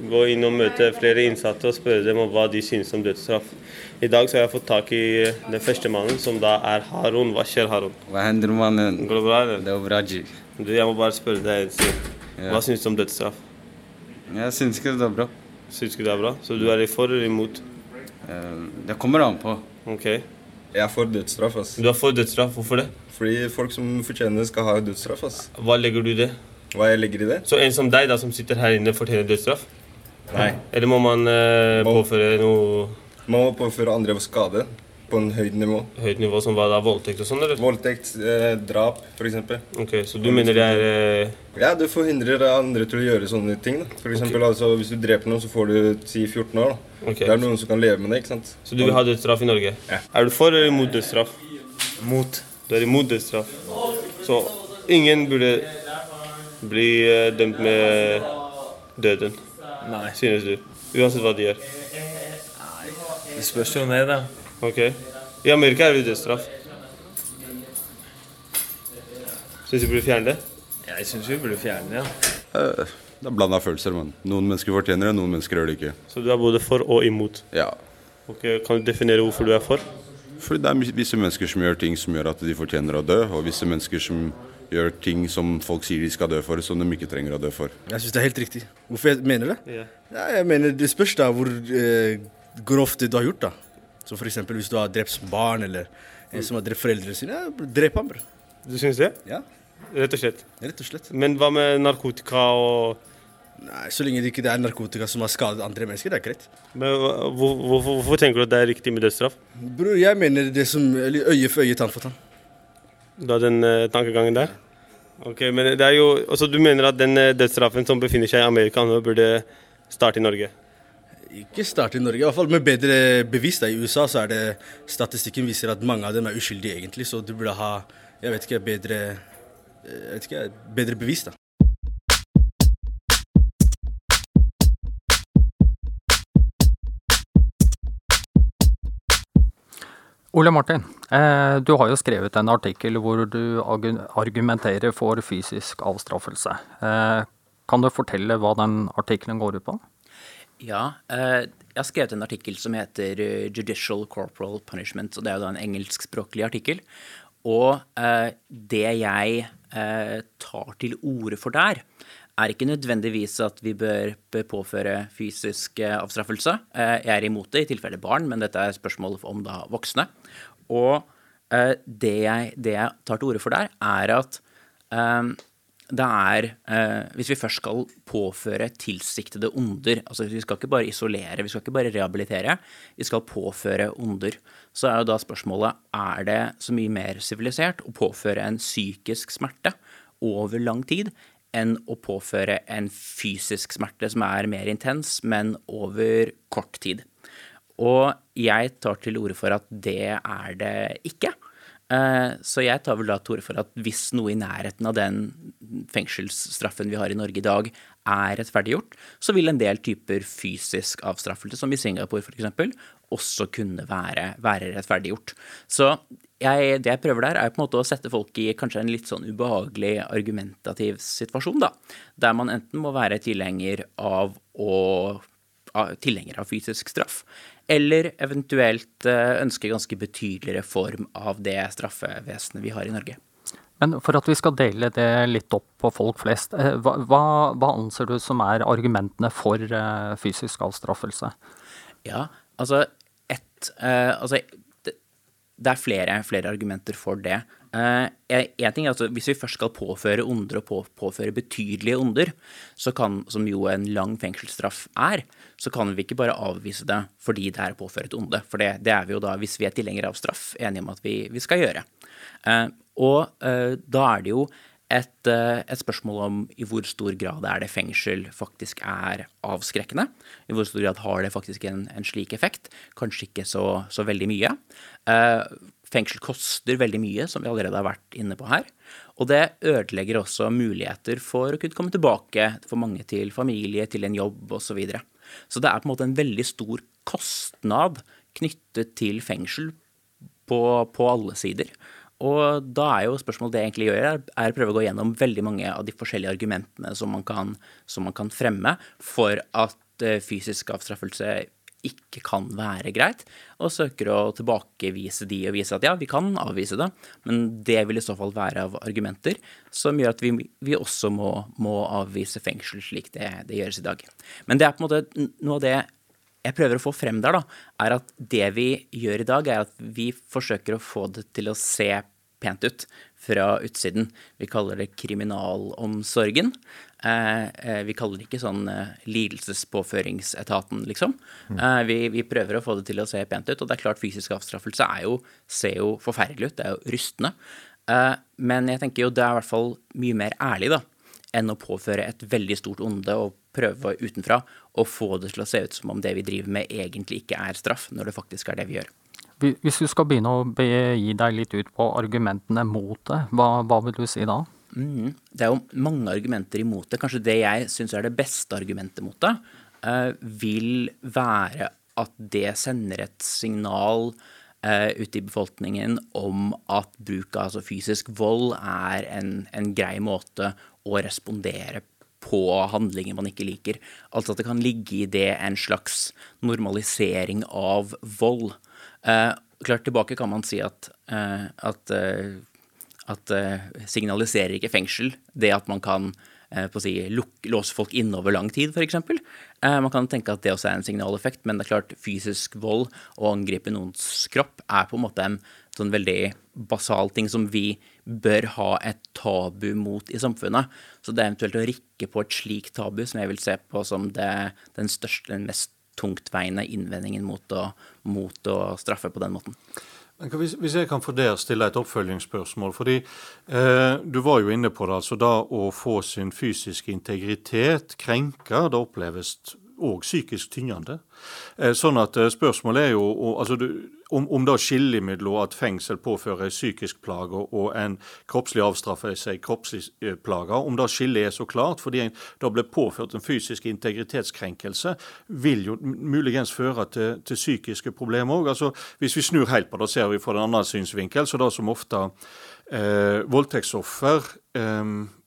gå inn og møte flere innsatte og spørre dem om hva de synes om dødsstraff. I dag så har jeg fått tak i den første mannen, som da er Harun. Hva skjer, Harun? Hva hender, mannen? Går det bra, eller? Det er bra, G. Du, jeg må bare spørre deg en ting. Hva synes syns du om dødsstraff? Jeg syns ikke det er bra. Syns ikke det er bra? Så du er for eller imot? Eh, det kommer an på. Ok. Jeg er for dødsstraff. ass. Du er for dødsstraff? Hvorfor det? Fordi folk som fortjener skal ha dødsstraff. ass. Hva legger du i det? Hva jeg legger i det? Så en som deg, da, som sitter her inne, fortjener dødsstraff? Nei. Eller må man uh, påføre noe Man må påføre andre skade. på en høyt nivå. Høyt nivå som hva da? Voldtekt og sånn, eller? Voldtekt, eh, drap, f.eks. Ok, Så du mener det er eh, Ja, du forhindrer andre til å gjøre sånne ting. da. For eksempel, altså, Hvis du dreper noen, så får du 10-14 år. da. Ok. Det er noen som kan leve med det. ikke sant? Så du vil ha dødsstraff i Norge? Ja. Er du for eller imot dødsstraff? Mot. Du er imot dødsstraff. Så ingen burde bli eh, dømt med døden? Nei. Synes du? Uansett hva de gjør? Det spørs jo ned, da. Ok. I Amerika er det dødsstraff. Syns du burde fjerne det? Jeg syns vi burde fjerne det, ja. Eh, Det er blanda følelser, mann. Noen mennesker fortjener det, noen mennesker gjør det ikke. Så du er både for og imot? Ja. Ok, Kan du definere hvorfor du er for? Fordi det er visse mennesker som gjør ting som gjør at de fortjener å dø, og visse mennesker som gjør ting som folk sier de skal dø for, som de ikke trenger å dø for. Jeg syns det er helt riktig. Hvorfor jeg mener det? Ja. Ja, jeg mener Det spørs da hvor eh, grovt det du har gjort. da. Så f.eks. hvis du har drept barn, eller en som har drept foreldrene sine, ja, drep ham. bro. Du syns det? Ja. Rett og slett? Rett og slett. Men hva med narkotika og Nei, Så lenge det ikke er narkotika som har skadet andre mennesker, det er greit. Men Hvorfor hvor, hvorfor tenker du at det er riktig med dødsstraff? Bror, jeg mener det som eller øye for øye, tann for tann. Du har den uh, tankegangen der? Ok, men det er jo Altså, du mener at den eh, dødsstraffen som befinner seg i Amerika nå, burde starte i Norge? Ikke starte i Norge, i hvert fall med bedre bevis. da. I USA så er det statistikken viser at mange av dem er uskyldige, egentlig. Så du burde ha jeg vet ikke, bedre, eh, jeg vet ikke, bedre bevis. da. Ole Martin, du har jo skrevet en artikkel hvor du argumenterer for fysisk avstraffelse. Eh, kan du fortelle hva den artikkelen går ut på? Ja, eh, jeg har skrevet en artikkel som heter eh, 'Judicial Corporal Punishment'. og Det er jo da en engelskspråklig artikkel. Og eh, det jeg eh, tar til orde for der, er ikke nødvendigvis at vi bør, påføre fysisk eh, avstraffelse. Eh, jeg er imot det i tilfelle barn, men dette er spørsmål om da voksne. Og eh, det, jeg, det jeg tar til orde for der, er at det er Hvis vi først skal påføre tilsiktede onder altså Vi skal ikke bare isolere, vi skal ikke bare rehabilitere, vi skal påføre onder. Så er jo da spørsmålet er det så mye mer sivilisert å påføre en psykisk smerte over lang tid enn å påføre en fysisk smerte som er mer intens, men over kort tid. Og jeg tar til orde for at det er det ikke. Eh, Så jeg tar vel da til orde for at hvis noe i nærheten av den fengselsstraffen vi har i Norge i dag, er rettferdiggjort, så vil en del typer fysisk avstraffelse, som i Singapore f.eks., også kunne være, være rettferdiggjort. Så jeg, det jeg prøver der, er på en måte å sette folk i kanskje en litt sånn ubehagelig argumentativ situasjon, da. Der man enten må være tilhenger av å tilhenger av fysisk straff, eller eventuelt eh, ønske ganske betydelig reform av det straffevesenet vi har i Norge. Men for at vi skal dele det litt opp på folk flest, eh, hva, hva, anser du som er argumentene for eh, fysisk avstraffelse? Ja, altså ett eh, Altså, det, det er flere, flere argumenter for det. Eh, en ting er altså, Hvis vi først skal påføre onder og på, påføre betydelige onder, kan, som jo en lang fengselsstraff er, så kan vi ikke bare avvise det fordi det er et onde. For det, det er vi jo da, hvis vi er tilhengere av straff, enige om at vi, vi skal gjøre. Eh, og da er det jo et, eh, et spørsmål om i hvor stor grad er det fengsel faktisk er avskrekkende. I hvor stor grad har det faktisk en, en slik effekt. Kanskje ikke så, så veldig mye. Eh, fengsel koster veldig mye, som vi allerede har vært inne på her. Og det ødelegger også muligheter for å kunne komme tilbake for mange til familie, til en jobb osv. Så, videre. så det er på en måte en veldig stor kostnad knyttet til fengsel på, på alle sider. Og da er jo spørsmålet det jeg egentlig gjør, er, å prøve å gå gjennom veldig mange av de forskjellige argumentene som man kan, som man kan fremme for at eh, fysisk avstraffelse ikke kan være greit, og søker å tilbakevise de og vise at ja, vi kan avvise det, men det vil i så fall være av argumenter som gjør at vi, vi også må, må avvise fengsel slik det, det gjøres i dag. Men det er på en måte noe av det jeg prøver å få frem der, da, er at det vi gjør i dag, er at vi forsøker å få det til å se pent ut. fra utsiden. Vi kaller det kriminalomsorgen. Eh, eh, vi kaller det ikke sånn eh, lidelsespåføringsetaten, liksom. Eh, vi, vi prøver å få det til å se pent ut. Og det er klart fysisk avstraffelse er jo, ser jo forferdelig ut. Det er jo rystende. Men jeg tenker jo det er i hvert fall mye mer ærlig, da. Enn å påføre et veldig stort onde og prøve utenfra å få det til å se ut som om det vi driver med, egentlig ikke er straff, når det faktisk er det vi gjør. Hvi- Hvis du skal begynne å gi deg litt ut på argumentene mot det, hva, hva vil du si da? Mm, Det er jo mange argumenter imot det. Kanskje det jeg syns er det beste argumentet mot det, uh, vil være at det sender et signal uh, ut i befolkningen om at bruk av altså fysisk vold er en, en grei måte å respondere på handlinger man ikke liker. Altså at det kan ligge i det en slags normalisering av vold. Eh, klart tilbake kan man si at, eh, at eh, at eh, signaliserer ikke fengsel det at man kan eh, på å si, låse folk inne over lang tid, f.eks. Eh, man kan tenke at det også er en signaleffekt, men det er klart fysisk vold og å angripe noens kropp er på en måte en sånn veldig basal ting som vi bør ha et tabu mot i samfunnet. Så det er eventuelt å rikke på et slikt tabu som jeg vil se på som det, den største, den mest tungtveiende innvendingen mot å, mot å straffe på den måten. Hvis, jeg kan få der stille et oppfølgingsspørsmål. fordi eh, Du var jo inne på det. altså Da å få sin fysiske integritet krenka, det oppleves òg psykisk tyngende. Eh, sånn at eh, spørsmålet er jo altså, om, om det skillet mellom at fengsel påfører psykisk plage og, og en kroppslig avstraffer seg kroppslig eh, plage, om det skillet er så klart. fordi en, det ble påført en fysisk integritetskrenkelse, vil jo muligens føre til, til psykiske problemer òg. Altså, hvis vi snur helt på det, ser vi fra den andre synsvinkel, så det som ofte eh, voldtektsoffer eh,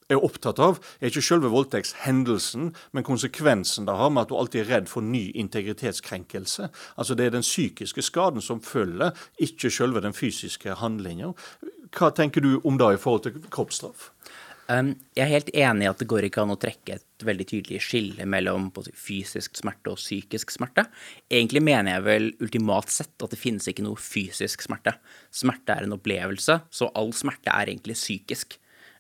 er opptatt av, er ikke selve voldtektshendelsen, men konsekvensen det har med at du alltid er redd for ny integritetskrenkelse. Altså Det er den psykiske skaden som følger, ikke selve den fysiske handlinga. Hva tenker du om det i forhold til kroppsstraff? Um, jeg er helt enig i at det går ikke an å trekke et veldig tydelig skille mellom fysisk smerte og psykisk smerte. Egentlig mener jeg vel ultimat sett at det finnes ikke noe fysisk smerte. Smerte er en opplevelse, så all smerte er egentlig psykisk.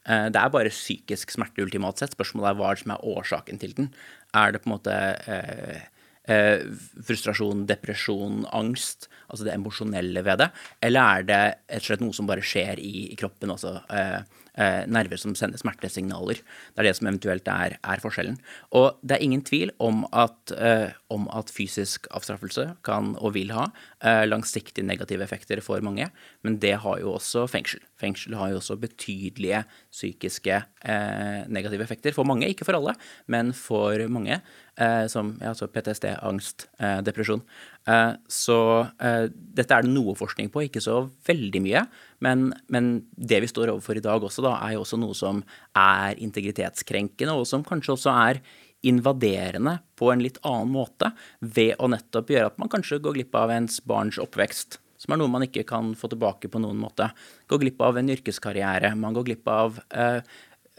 Eh, Det er bare psykisk smerte ultimat sett. Spørsmålet er hva som er årsaken til den. Er det på en måte eh, eh, frustrasjon, depresjon, angst, altså det emosjonelle ved det, eller er det rett og slett noe som bare skjer i, i kroppen, altså eh, eh, nerver som sender smertesignaler. Det er det som eventuelt er, er forskjellen. Og det er ingen tvil om at, eh, om at fysisk avstraffelse kan og vil ha eh, langsiktige negative effekter for mange, men det har jo også fengsel. Fengsel har jo også betydelige psykiske eh, negative effekter for mange, ikke for alle, men for mange. Eh, som ja, altså PTSD, angst, eh, depresjon. Eh, så dette er det noe forskning på, ikke så veldig mye. Men, men det vi står overfor i dag også, da, er jo også noe som er integritetskrenkende, og som kanskje også er invaderende på en litt annen måte, ved å nettopp gjøre at man kanskje går glipp av ens barns oppvekst. Som er noe man ikke kan få tilbake på noen måte. Går glipp av en yrkeskarriere. Man går glipp av eh,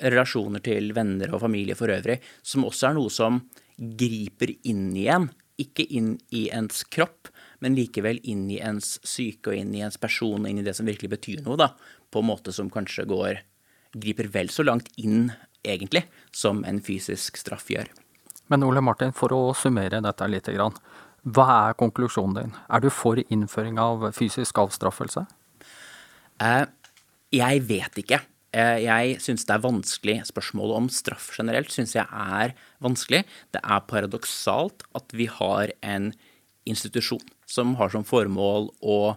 relasjoner til venner og familie for øvrig, som også er noe som griper inn igjen. Ikke inn i ens kropp, men likevel inn i ens syke og inn i ens person og inn i det som virkelig betyr noe, da. På en måte som kanskje går griper vel så langt inn, egentlig, som en fysisk straff gjør. Men Ole Martin, for å summere dette litt. Grann. Hva er konklusjonen din? Er du for innføring av fysisk avstraffelse? Eh, jeg vet ikke. Eh, jeg syns det er vanskelig. Spørsmålet om straff generelt syns jeg er vanskelig. Det er paradoksalt at vi har en institusjon som har som formål å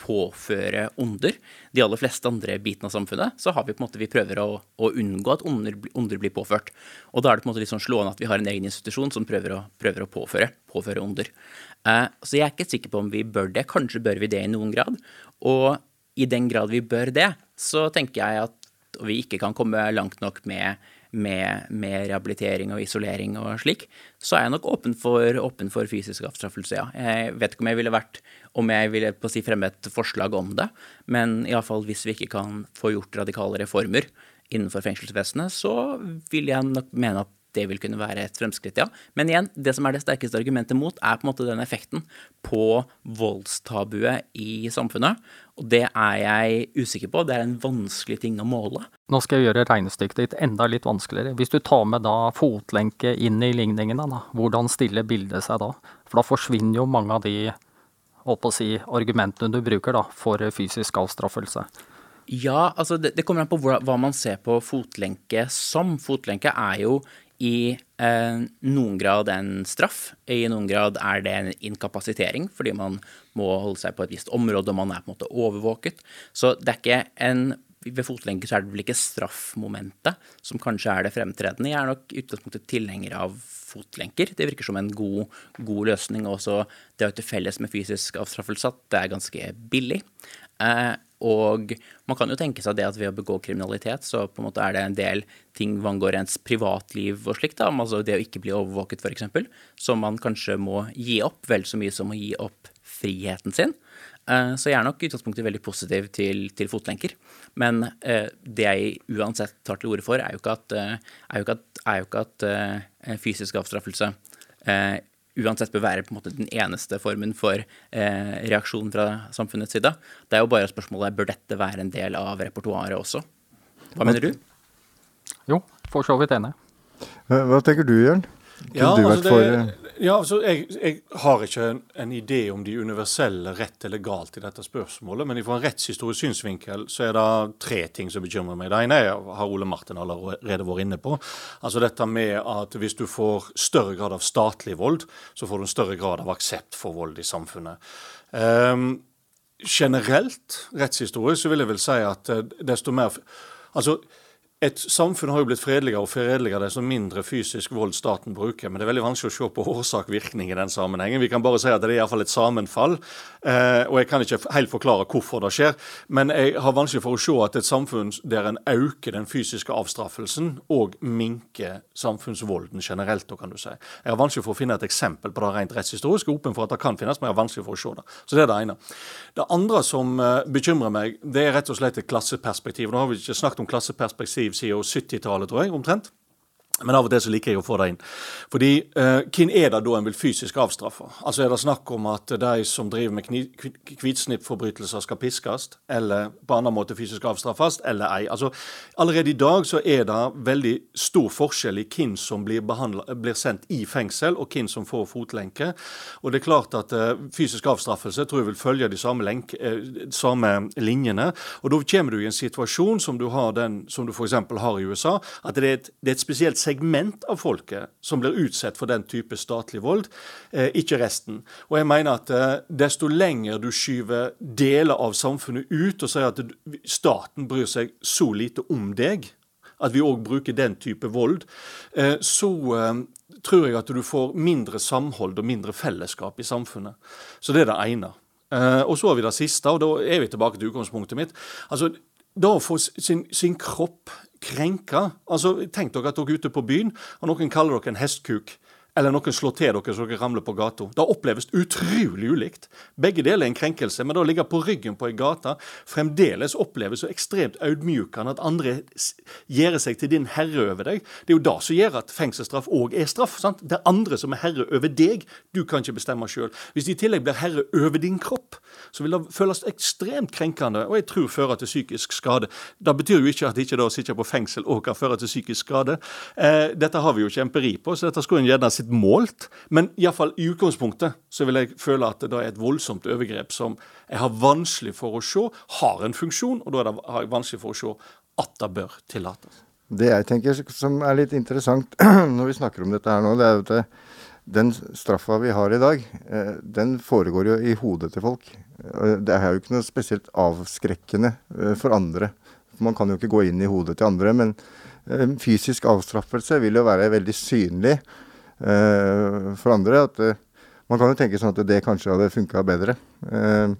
påføre onder. De aller fleste andre bitene av samfunnet så har vi på en måte, vi prøver å, å unngå at onder, onder blir påført. Og da er det på en måte litt sånn slående at vi har en egen institusjon som prøver å, prøver å påføre, påføre onder. Eh, så jeg er ikke sikker på om vi bør det. Kanskje bør vi det i noen grad. Og i den grad vi bør det, så tenker jeg at vi ikke kan komme langt nok med, med, med rehabilitering og isolering og slik, så er jeg nok åpen for, åpen for fysisk avstraffelse, ja. Jeg vet ikke om jeg ville vært om jeg ville på å si fremme et forslag om det, men iallfall hvis vi ikke kan få gjort radikale reformer innenfor fengselsvesenet, så vil jeg nok mene at det vil kunne være et fremskritt, ja. Men igjen, det som er det sterkeste argumentet mot, er på en måte den effekten på voldstabuet i samfunnet. Og det er jeg usikker på. Det er en vanskelig ting å måle. Nå skal jeg gjøre regnestykket ditt enda litt vanskeligere. Hvis du tar med da fotlenke inn i ligningene, da, hvordan stiller bildet seg da? For da forsvinner jo mange av de å si, argumentene du bruker da, for fysisk avstraffelse. Ja, altså det, det kommer an på hva, hva, man ser på fotlenke som. Fotlenke er jo i eh, noen grad en straff. I noen grad er det en inkapasitering, fordi man må holde seg på et visst område, og man er på en måte overvåket. Så det er ikke en ved fotlenke så er det vel ikke straffmomentet som kanskje er det fremtredende. Jeg er nok i utgangspunktet tilhenger av fotlenker. Det virker som en god, god løsning. Også det å til felles med fysisk avstraffelse at det er ganske billig. Eh, og man kan jo tenke seg det at ved å begå kriminalitet, så på en måte er det en del ting hva angår ens privatliv og slikt, da, altså det å ikke bli overvåket f.eks., som man kanskje må gi opp, vel så mye som å gi opp friheten sin. Eh, så jeg er nok i utgangspunktet veldig positiv til, til fotlenker. Men eh, det jeg uansett tar til orde for, er jo ikke at, jo ikke at, jo ikke at fysisk avstraffelse uansett bør være på en måte den eneste formen for eh, reaksjon fra samfunnets side. Det er jo bare spørsmålet bør dette være en del av repertoaret også. Hva mener du? Jo, for så vidt enig. Hva tenker du, Jørn? Ja, altså det, eh, ja, altså jeg, jeg, har ikke en, en, idé om de universelle rett eller galt i dette spørsmålet, men fra en rettshistorisk synsvinkel så er det tre ting som bekymrer meg. Det ene er, har Ole Martin allerede vært inne på. Altså dette med at hvis du får større grad av statlig vold, så får du en større grad av aksept for vold i samfunnet. Um, generelt rettshistorisk så vil jeg vel si at eh, desto mer Altså, et samfunn har jo blitt fredeligere og fredeligere desto mindre fysisk vold staten bruker. Men det er veldig vanskelig å se på årsak-virkning i den sammenhengen. Vi kan bare si at det er iallfall et sammenfall. Eh, og jeg kan ikke helt forklare hvorfor det skjer. Men jeg har vanskelig for å se at et samfunn der en øker den fysiske avstraffelsen og minker samfunnsvolden generelt, kan du si. Jeg har vanskelig for å finne et eksempel på det rent rettshistorisk. Åpen for at det kan finnes, men jeg har vanskelig for å se det. Så det er det ene. Det andre som eh, bekymrer meg, det er rett og slett et klasseperspektiv. Nå har vi ikke snakket om klasseperspektiv liv siden 70-tallet, tror jeg, omtrent. Men av og til så liker jeg å få det inn. Fordi eh, hvem er det da en vil fysisk avstraffe? Altså Er det snakk om at de som driver med hvitsnippforbrytelser skal piskes, eller på annen måte fysisk avstraffes, eller ei? Altså Allerede i dag så er det veldig stor forskjell i hvem som blir, blir sendt i fengsel, og hvem som får fotlenke. Og det er klart at eh, fysisk avstraffelse tror jeg vil følge de samme, lenke, eh, samme linjene. Og da kommer du i en situasjon som du har den som du f.eks. har i USA, at det er et, det er et spesielt segment av folket som blir utsatt for den type statlig vold, eh, ikke resten. Og jeg mener at eh, desto lenger du skyver deler av samfunnet ut og sier at staten bryr seg så lite om deg, at vi òg bruker den type vold, eh, så tror jeg at du får mindre samhold og mindre fellesskap i samfunnet. Så det er det ene. Og så har vi det siste, og da er vi tilbake til utgangspunktet mitt. Altså, da å få sin, sin kropp krenka. Altså, Tenk dere at dere er ute på byen, og noen kaller dere en hestkuk eller noen slår til dere så dere ramler på gata. Det oppleves utrolig ulikt. Begge deler er en krenkelse, men det å ligge på ryggen på ei gate fremdeles oppleves så ekstremt audmjukende at andre gjør seg til din herre over deg. Det er jo det som gjør at fengselsstraff òg er straff. sant? Det er andre som er herre over deg. Du kan ikke bestemme sjøl. Hvis de i tillegg blir herre over din kropp, så vil det føles ekstremt krenkende, og jeg tror fører til psykisk skade. Det betyr jo ikke at ikke det å sitte på fengsel òg kan føre til psykisk skade. Eh, dette har vi jo ikke empiri på, så dette skulle en gjerne sitt målt. Men iallfall i utgangspunktet så vil jeg føle at det er et voldsomt overgrep som jeg har vanskelig for å se har en funksjon, og da har jeg vanskelig for å se at det bør tillates. Det jeg tenker som er litt interessant *clears throat* når vi snakker om dette her nå, det er at det, den straffa vi har i dag, eh, den foregår jo i hodet til folk. Det er jo ikke noe spesielt avskrekkende eh, for andre. Man kan jo ikke gå inn i hodet til andre, men eh, fysisk avstraffelse vil jo være veldig synlig Eh, for andre. at eh, Man kan jo tenke sånn at det kanskje hadde funka bedre. Eh,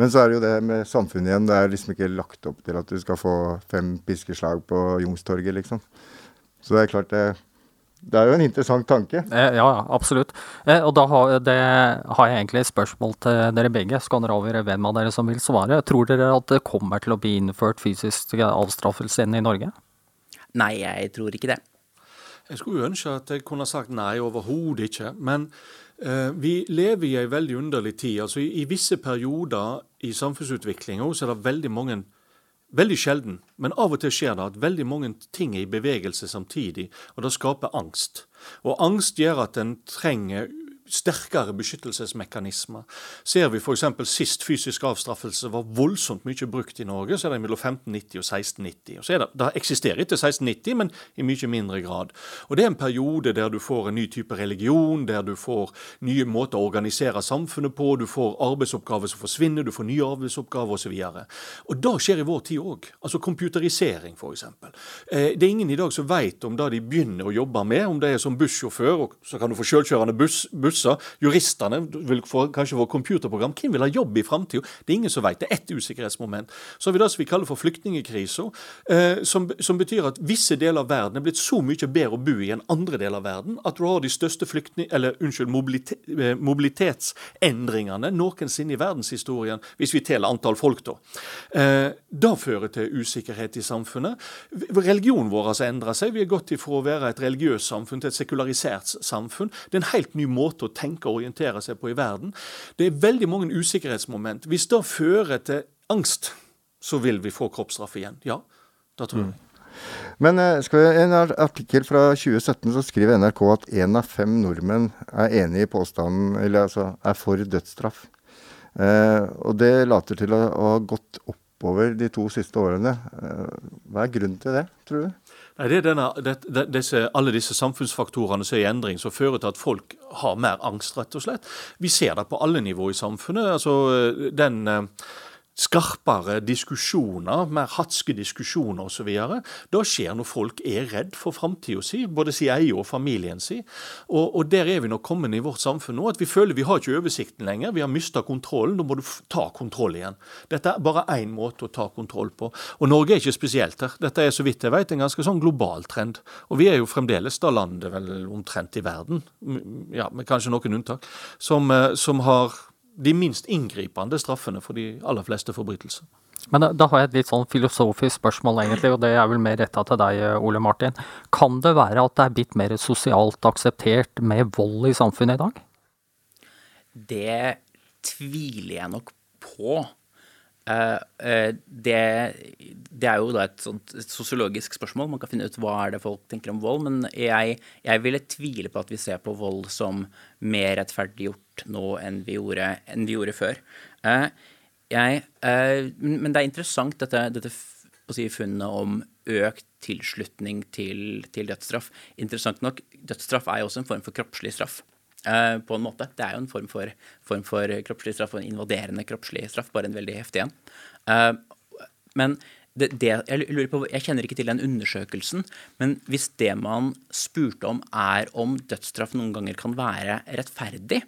men så er det jo det med samfunnet igjen. Det er liksom ikke lagt opp til at du skal få fem piskeslag på Youngstorget, liksom. Så det er klart det det er jo en interessant tanke. Ja, absolutt. Og da har, det, har jeg egentlig et spørsmål til dere begge. Så kan dere avgjøre hvem av dere som vil svare. Tror dere at det kommer til å bli innført fysisk avstraffelse inn i Norge? Nei, jeg tror ikke det. Jeg skulle ønske at jeg kunne sagt nei, overhodet ikke. Men eh, vi lever i ei veldig underlig tid. Altså i, i visse perioder i samfunnsutviklinga så er det veldig mange Veldig sjelden, men av og til skjer det at veldig mange ting er i bevegelse samtidig, og det skaper angst. Og angst gjør at en trenger sterkere beskyttelsesmekanismer. Ser vi f.eks. sist fysisk avstraffelse var voldsomt mye brukt i Norge, så er det mellom 1590 og 1690. Og så er det, det eksisterer ikke 1690, men i mye mindre grad. Og Det er en periode der du får en ny type religion, der du får nye måter å organisere samfunnet på, du får arbeidsoppgaver som forsvinner, du får nye arbeidsoppgaver osv. Og, og det skjer i vår tid òg. Altså computerisering, f.eks. Eh, det er ingen i dag som vet om det de begynner å jobbe med, om det er som bussjåfør, og så kan du få sjølkjørende buss, buss busser. Juristene vil få, kanskje få computerprogram. Hvem vil ha jobb i framtida? Det er ingen som vet. Det er ett usikkerhetsmoment. Så har vi det som vi kaller for flyktningkrisa, eh, som, som, betyr at visse deler av verden er blitt så mye bedre å bo i enn andre deler av verden at du har de største flyktning, eller, unnskyld, mobilite, eh, mobilitetsendringene noensinne i verdenshistorien, hvis vi teller antall folk, da. Eh, det fører til usikkerhet i samfunnet. Religionen vår har endra seg. Vi er gått ifra å være et religiøst samfunn til et sekularisert samfunn. Det er en helt ny måte å tenke og orientere seg på i verden. Det er veldig mange usikkerhetsmoment. Hvis det fører til angst, så vil vi få kroppsstraff igjen. Ja, det tror jeg. Mm. Men eh, vi, en artikkel fra 2017 så skriver NRK at én av fem nordmenn er enig i påstanden, eller altså er for dødsstraff. Eh, og det later til å, å ha gått oppover de to siste årene. Eh, hva er grunnen til det, tror du? Nei, det er denne, det, disse, alle disse samfunnsfaktorene som er i endring, som fører til at folk har mer angst, rett og slett. Vi ser det på alle nivå i samfunnet. altså den skarpere diskusjoner, mer hatske diskusjoner osv. Da skjer når folk er redd for framtida si, både sin egen og familien si. Og, og, der er vi nok kommet i vårt samfunn nå, at vi føler vi har ikke oversikten lenger. Vi har mista kontrollen. Da må du ta kontroll igjen. Dette er bare én måte å ta kontroll på. Og Norge er ikke spesielt her. Dette er så vidt jeg vet en ganske sånn global trend. Og vi er jo fremdeles da landet vel omtrent i verden, ja, med kanskje noen unntak, som, eh, som har de minst inngripende straffene for de aller fleste forbrytelser. Men da, da, har jeg et litt sånn filosofisk spørsmål, egentlig, og det er vel mer retta til deg, Ole Martin. Kan det være at det er blitt mer sosialt akseptert med vold i samfunnet i dag? Det tviler jeg nok på. Uh, uh, det, det, er jo da et, sånt, sosiologisk spørsmål. Man kan finne ut hva er det folk tenker om vold. Men jeg, jeg ville tvile på at vi ser på vold som mer rettferdiggjort nå enn vi gjorde, enn vi gjorde før. Uh, jeg, men det er interessant dette, dette si, funnet om økt tilslutning til, til dødsstraff. Interessant nok, dødsstraff er jo også en form for kroppslig straff. Uh, på en måte. Det er jo en form for, form for kroppslig straff, og en invaderende kroppslig straff, bare en veldig heftig en. Uh, men det, det, jeg lurer på, jeg kjenner ikke til den undersøkelsen, men hvis det man spurte om, er om dødsstraff noen ganger kan være rettferdig,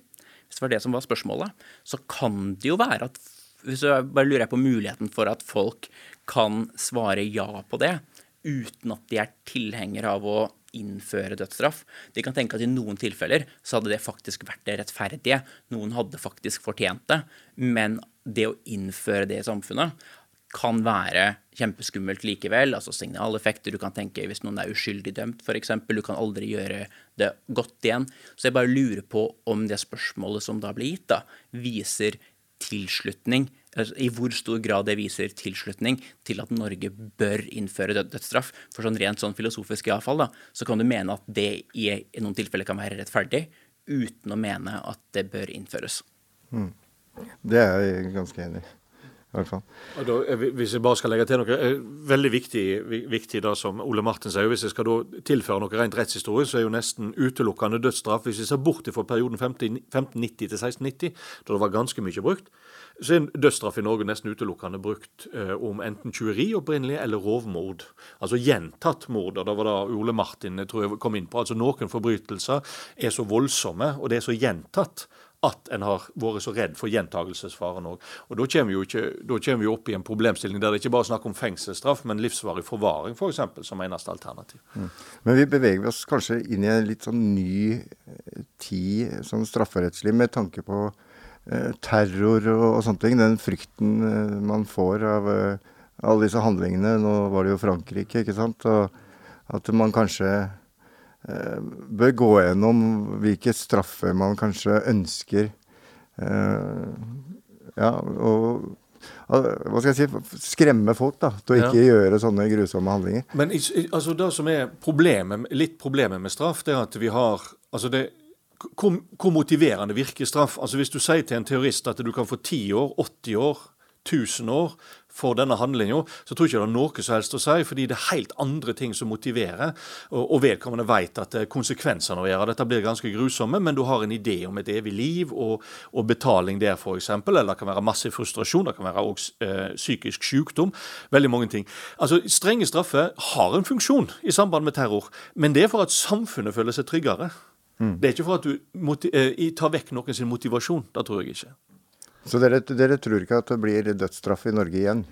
hvis det var det som var spørsmålet, så kan det jo være at jeg Bare lurer jeg på muligheten for at folk kan svare ja på det, uten at de er tilhengere av å innføre dødsstraff. De kan tenke at i noen tilfeller så hadde det faktisk vært det rettferdige. Noen hadde faktisk fortjent det. Men det å innføre det i samfunnet kan være kjempeskummelt likevel. altså Signaleffekter. Du kan tenke hvis noen er uskyldig dømt, f.eks. Du kan aldri gjøre det godt igjen. Så jeg bare lurer på om det spørsmålet som da blir gitt, da, viser tilslutning i hvor stor grad det viser tilslutning til at Norge bør innføre dødsstraff. For sånn rent sånn filosofisk iallfall, da, så kan du mene at det i, noen tilfeller kan være rettferdig, uten å mene at det bør innføres. Mm. Det er jeg ganske enig i. Da, hvis jeg bare skal legge til noe eh, veldig viktig, viktig da, som Ole Martin sier, hvis jeg skal da tilføre noe rent rettshistorie, så er jo nesten utelukkende dødsstraff hvis vi ser bort fra perioden 1590 til 1690, da det var ganske mye brukt så er dødsstraff i Norge nesten utelukkende brukt eh, om enten tjuveri opprinnelig eller rovmord. Altså gjentatt mord. og Det var da Ole Martin tror jeg kom inn på. Altså Noen forbrytelser er så voldsomme, og det er så gjentatt at en har vært så redd for gjentagelsesfaren òg. Og da kommer, vi jo opp i en problemstilling der det ikke bare er snakk om fengselsstraff, men livsvarig forvaring f.eks. For som eneste alternativ. Mm. Men vi beveger oss kanskje inn i en litt sånn ny eh, tid sånn strafferettslig med tanke på terror og, og, sånne ting. Den frykten eh, man får av uh, alle disse handlingene. Nå var det jo Frankrike, ikke sant. Og at man kanskje eh, bør gå gjennom hvilke straffer man kanskje ønsker. Eh, ja, og hva skal jeg si, skremme folk da, til å ikke Ja. gjøre sånne grusomme handlinger. Men altså, det som er problemet, litt problemet med straff, det er at vi har altså det, hvor, motiverende virker straff? Altså Hvis du sier til en terrorist at du kan få 10 år, 80 år, 1000 år for denne handlinga, så tror jeg ikke det er noe som helst å si, fordi det er helt andre ting som motiverer. Og vedkommende vet at eh, konsekvensene av å gjøre dette blir ganske grusomme, men du har en idé om et evig liv og, og betaling der, f.eks. Eller det kan være massiv frustrasjon, det kan være også, eh, psykisk sykdom. Veldig mange ting. Altså, Strenge straffer har en funksjon i samband med terror, men det er for at samfunnet føler seg tryggere. Mm. Det er ikke for at du moti eh, tar vekk noen sin motivasjon. Det tror jeg ikke. Så dere, dere tror ikke at det blir dødsstraff i Norge igjen?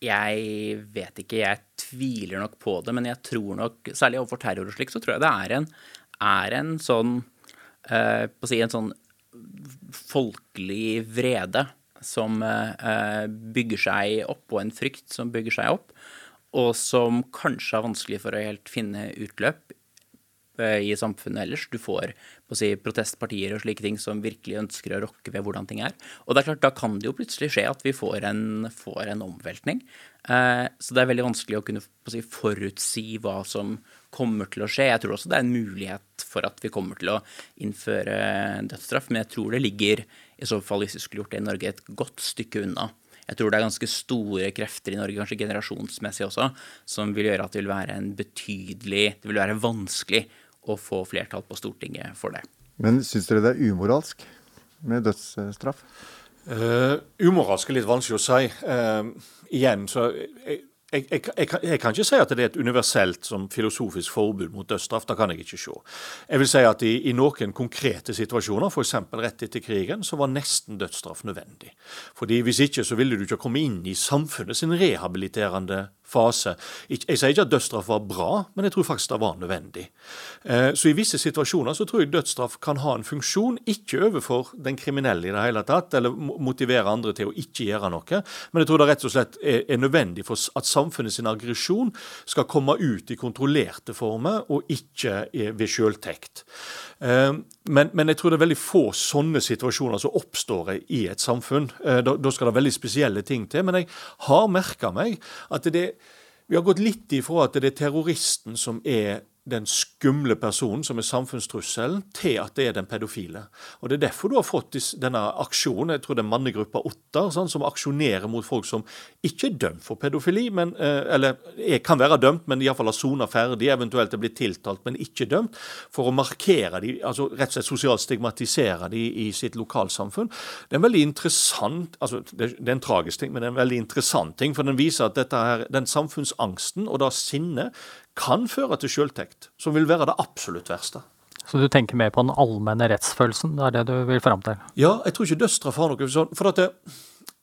Jeg vet ikke, jeg tviler nok på det, men jeg tror nok, særlig overfor terror og slik, så tror jeg det er en, er en sånn eh, på å si en sånn folkelig vrede som eh, bygger seg opp, og en frykt som bygger seg opp, og som kanskje er vanskelig for å helt finne utløp i samfunnet ellers. Du får si, protestpartier og slike ting som virkelig ønsker å rokke ved hvordan ting er. Og det er klart, da kan det jo plutselig skje at vi får en, får en omveltning. Eh, så det er veldig vanskelig å kunne si, forutsi hva som kommer til å skje. Jeg tror også det er en mulighet for at vi kommer til å innføre dødsstraff, men jeg tror det ligger, i så fall hvis vi skulle gjort det i Norge, et godt stykke unna. Jeg tror det er ganske store krefter i Norge, kanskje generasjonsmessig også, som vil gjøre at det vil være en betydelig Det vil være vanskelig å få flertall på Stortinget for det. Men syns dere det er umoralsk med dødsstraff? Uh, umoralsk er litt vanskelig å si. Uh, igjen, så jeg, jeg, jeg, jeg, kan- jeg kan ikke si at det er et universelt som filosofisk forbud mot dødsstraff. Det kan jeg ikke se. Jeg vil si at i, i noen konkrete situasjoner, f.eks. rett etter krigen, så var nesten dødsstraff nødvendig. Fordi Hvis ikke så ville du ikke komme inn i samfunnet sin rehabiliterende fase. Jeg sier ikke at dødsstraff var bra, men jeg tror faktisk det var nødvendig. Eh, Så i visse situasjoner så tror jeg dødsstraff kan ha en funksjon, ikke overfor den kriminelle i det hele tatt, eller motivere andre til å ikke gjøre noe, men jeg tror det rett og slett er, nødvendig for at samfunnet sin aggresjon skal komme ut i kontrollerte former, og ikke eh, ved selvtekt. Men, men jeg tror det er veldig få sånne situasjoner som oppstår i et samfunn. Eh, Da, da skal det veldig spesielle ting til. Men jeg har merka meg at det, vi har gått litt ifra at det er terroristen som er den skumle personen som er samfunnstrusselen, til at det er den pedofile. Og Det er derfor du har fått denne aksjonen, jeg tror det er mannegruppa Ottar, sånn, som aksjonerer mot folk som ikke er dømt for pedofili, men, eh, eller er, kan være dømt, men iallfall har sona ferdig, eventuelt er blitt tiltalt, men ikke dømt, for å markere de, altså rett og slett sosialt stigmatisere de i sitt lokalsamfunn. Det er en veldig interessant, altså det er en tragisk ting, men det er en veldig interessant ting, for den viser at dette her, den samfunnsangsten og da sinnet kan føre til selvtekt, som vil være det absolutt verste. Så du tenker mer på den allmenne rettsfølelsen, det er det du vil fram til? Ja, jeg tror ikke dødsstraff har noe sånn For at det,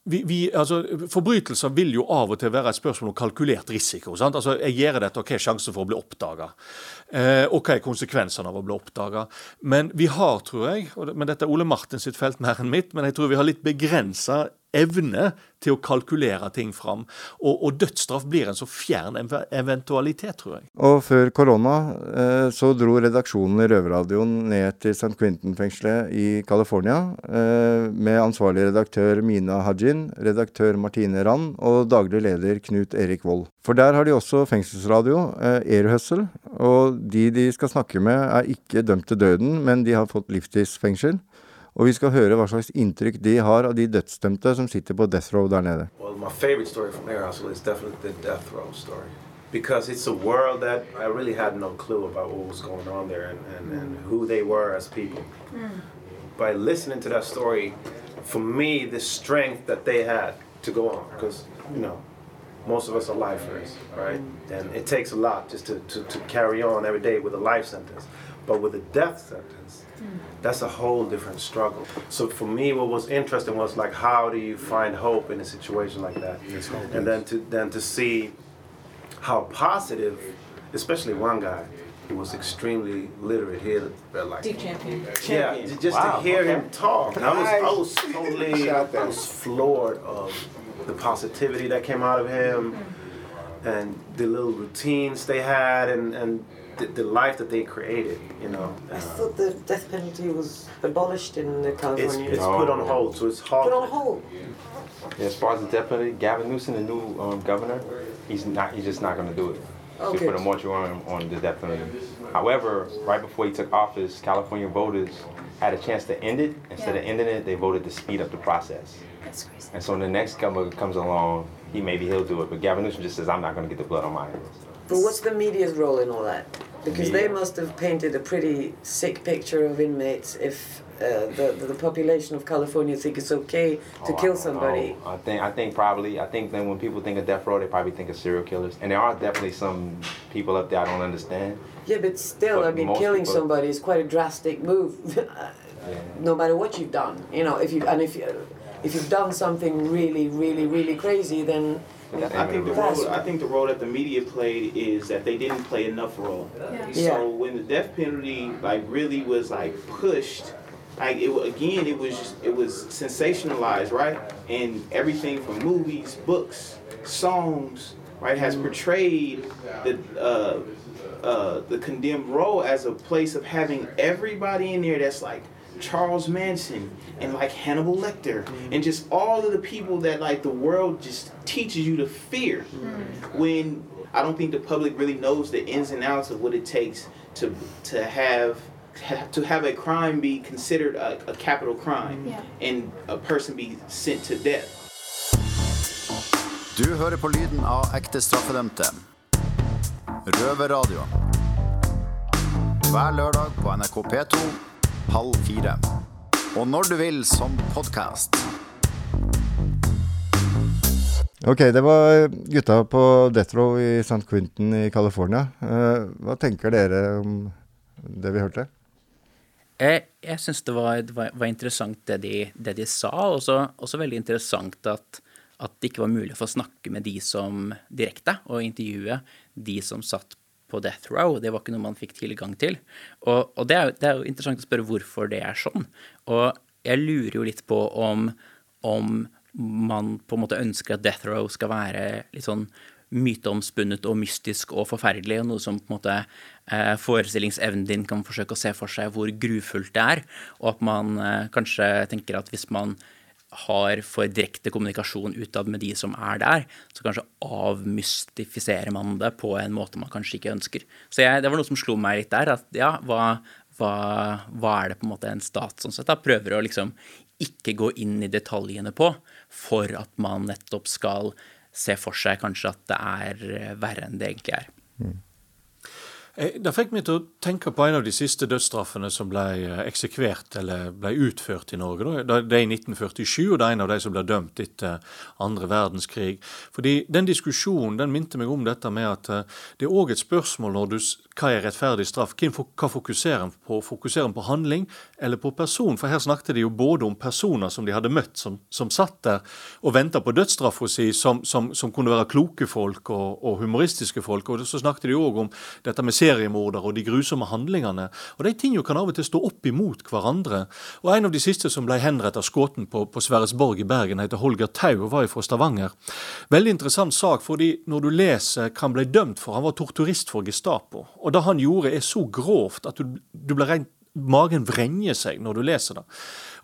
vi, vi, altså, Forbrytelser vil jo av og til være et spørsmål om kalkulert risiko. sant? Altså, Jeg gjør dette, og hva er sjansen for å bli oppdaga? Eh, og hva er konsekvensene av å bli oppdaga? Men vi har, tror jeg, og men dette er Ole Martin sitt felt mer enn mitt, men jeg tror vi har litt begrensa evne til å kalkulere ting fram. Og, og dødsstraff blir en så fjern eventualitet, tror jeg. Og før korona eh, så dro redaksjonen i Røverradioen ned til St. Quentin-fengselet i California eh, med ansvarlig redaktør Mina Hajin, redaktør Martine Rand og daglig leder Knut Erik Vold. For der har de også fengselsradio, eh, Air og de de skal snakke med er ikke dømt til døden, men de har fått livstidsfengsel. Og vi skal høre hva slags inntrykk de har av de dødsdømte som sitter på death row der nede. Well, my favorite story from Air Hustle is definitely the death row story. Because it's a world that I really had no clue about what was going on there and, and, and mm. who they were as people. Mm. By listening to that story, for me, the strength that they had to go on, because, you know, most of us are lifers, right? Mm. And it takes a lot just to, to, to carry on every day with a life sentence. But with a death sentence, that's a whole different struggle. So for me, what was interesting was like, how do you find hope in a situation like that? And then to then to see how positive, especially one guy who was extremely literate here, like Deep champion. yeah, Champion. j- just Wow, to hear okay. him talk, I was I was totally *laughs* I was floored of the positivity that came out of him. Mm-hmm. and the little routines they had and, and the, the life that they created, you know. I thought the death penalty was abolished in uh, It's, California. it's put on hold, so it's Put on hold. Yeah, as far as the death penalty, Gavin Newsom, the new um, governor, he's not. He's just not going to do it. Oh, He put a moratorium on the death penalty. However, right before he took office, California voters had a chance to end it. Instead of ending it, they voted to speed up the process. That's crazy. And so when the next governor comes along, he maybe he'll do it. But Gavin Newsom just says, "I'm not going to get the blood on my hands." But what's the media's role in all that? Because they must have painted a pretty sick picture of inmates if uh, the, the, the population of California think it's okay to Oh, kill somebody. know. I think I think probably I think that when people think of death row, they probably think of serial killers, and there are definitely some people up there I don't understand. Yeah, but still, But I mean, killing people- somebody is quite a drastic move. *laughs* no matter what you've done, you know, if you and if you if you've done something really, really, really crazy, then I think the role I think the role that the media played is that they didn't play enough role. Yeah. So when the death penalty like really was like pushed, like it again it was just, it was sensationalized, right? And everything from movies, books, songs, right, has portrayed the uh, uh, the condemned role as a place of having everybody in there that's like Charles Manson and like Hannibal Lecter mm-hmm. and just all of the people that like the world just teaches you to fear mm-hmm. Mm-hmm. when I don't think the public really knows the ins and outs of what it takes to to have to have a crime be considered a, a capital crime Yeah. and a person be sent to death. Du hører på lyden av ekte straffedømte. Røverradio. Hver lørdag på NRK P2 halv fire. Og når du vil som podkast. Ok, det var gutta på Death Row i St. Quentin i California. Eh, hva tenker dere om det vi hørte? Jeg, jeg syns det, var, det var, var interessant det de, det de sa, og også veldig interessant at, at det ikke var mulig å få snakke med de som direkte, og intervjue de som satt på death row. Det var ikke noe man fikk tilgang til. Og, og det, er, det er jo interessant å spørre hvorfor det er sånn. Og jeg lurer jo litt på om, om man på en måte ønsker at death row skal være litt sånn myteomspunnet og mystisk og forferdelig, og noe som på en måte eh, forestillingsevnen din kan forsøke å se for seg hvor grufullt det er, og at man eh, kanskje tenker at hvis man har for direkte kommunikasjon utad med de som er der, så kanskje avmystifiserer man det på en måte man kanskje ikke ønsker. Så jeg, det var noe som slo meg litt der, at ja, hva, hva, hva er det på en måte en stat sånn sett da prøver å liksom ikke gå inn i detaljene på, for at man nettopp skal se for seg kanskje at det er verre enn det egentlig er. Eh, Det fikk meg til å tenke på en av de siste dødsstraffene som ble eh, eksekvert eller ble utført i Norge. Det er i 1947, og det er en av de som ble dømt etter andre verdenskrig. Fordi Den diskusjonen den minte meg om dette med at eh, det er òg et spørsmål når du, hva er rettferdig straff. Hva fokuserer en på? Fokuserer en på handling eller på person? For her snakket de jo både om personer som de hadde møtt, som, som satt der og venta på dødsstraffa si, som, som, som kunne være kloke folk og, og humoristiske folk. Og så snakket de òg om dette med seriemorder og de grusomme handlingene. Og de tingene kan av og til stå opp imot hverandre. Og en av de siste som ble henrettet skutt på, på Sverresborg i Bergen, heter Holger Tau og var fra Stavanger. Veldig interessant sak, fordi når du leser hva han ble dømt for, han var torturist for Gestapo. Og det han gjorde er så grovt at du, du ble rent Magen vrenger seg når du leser det.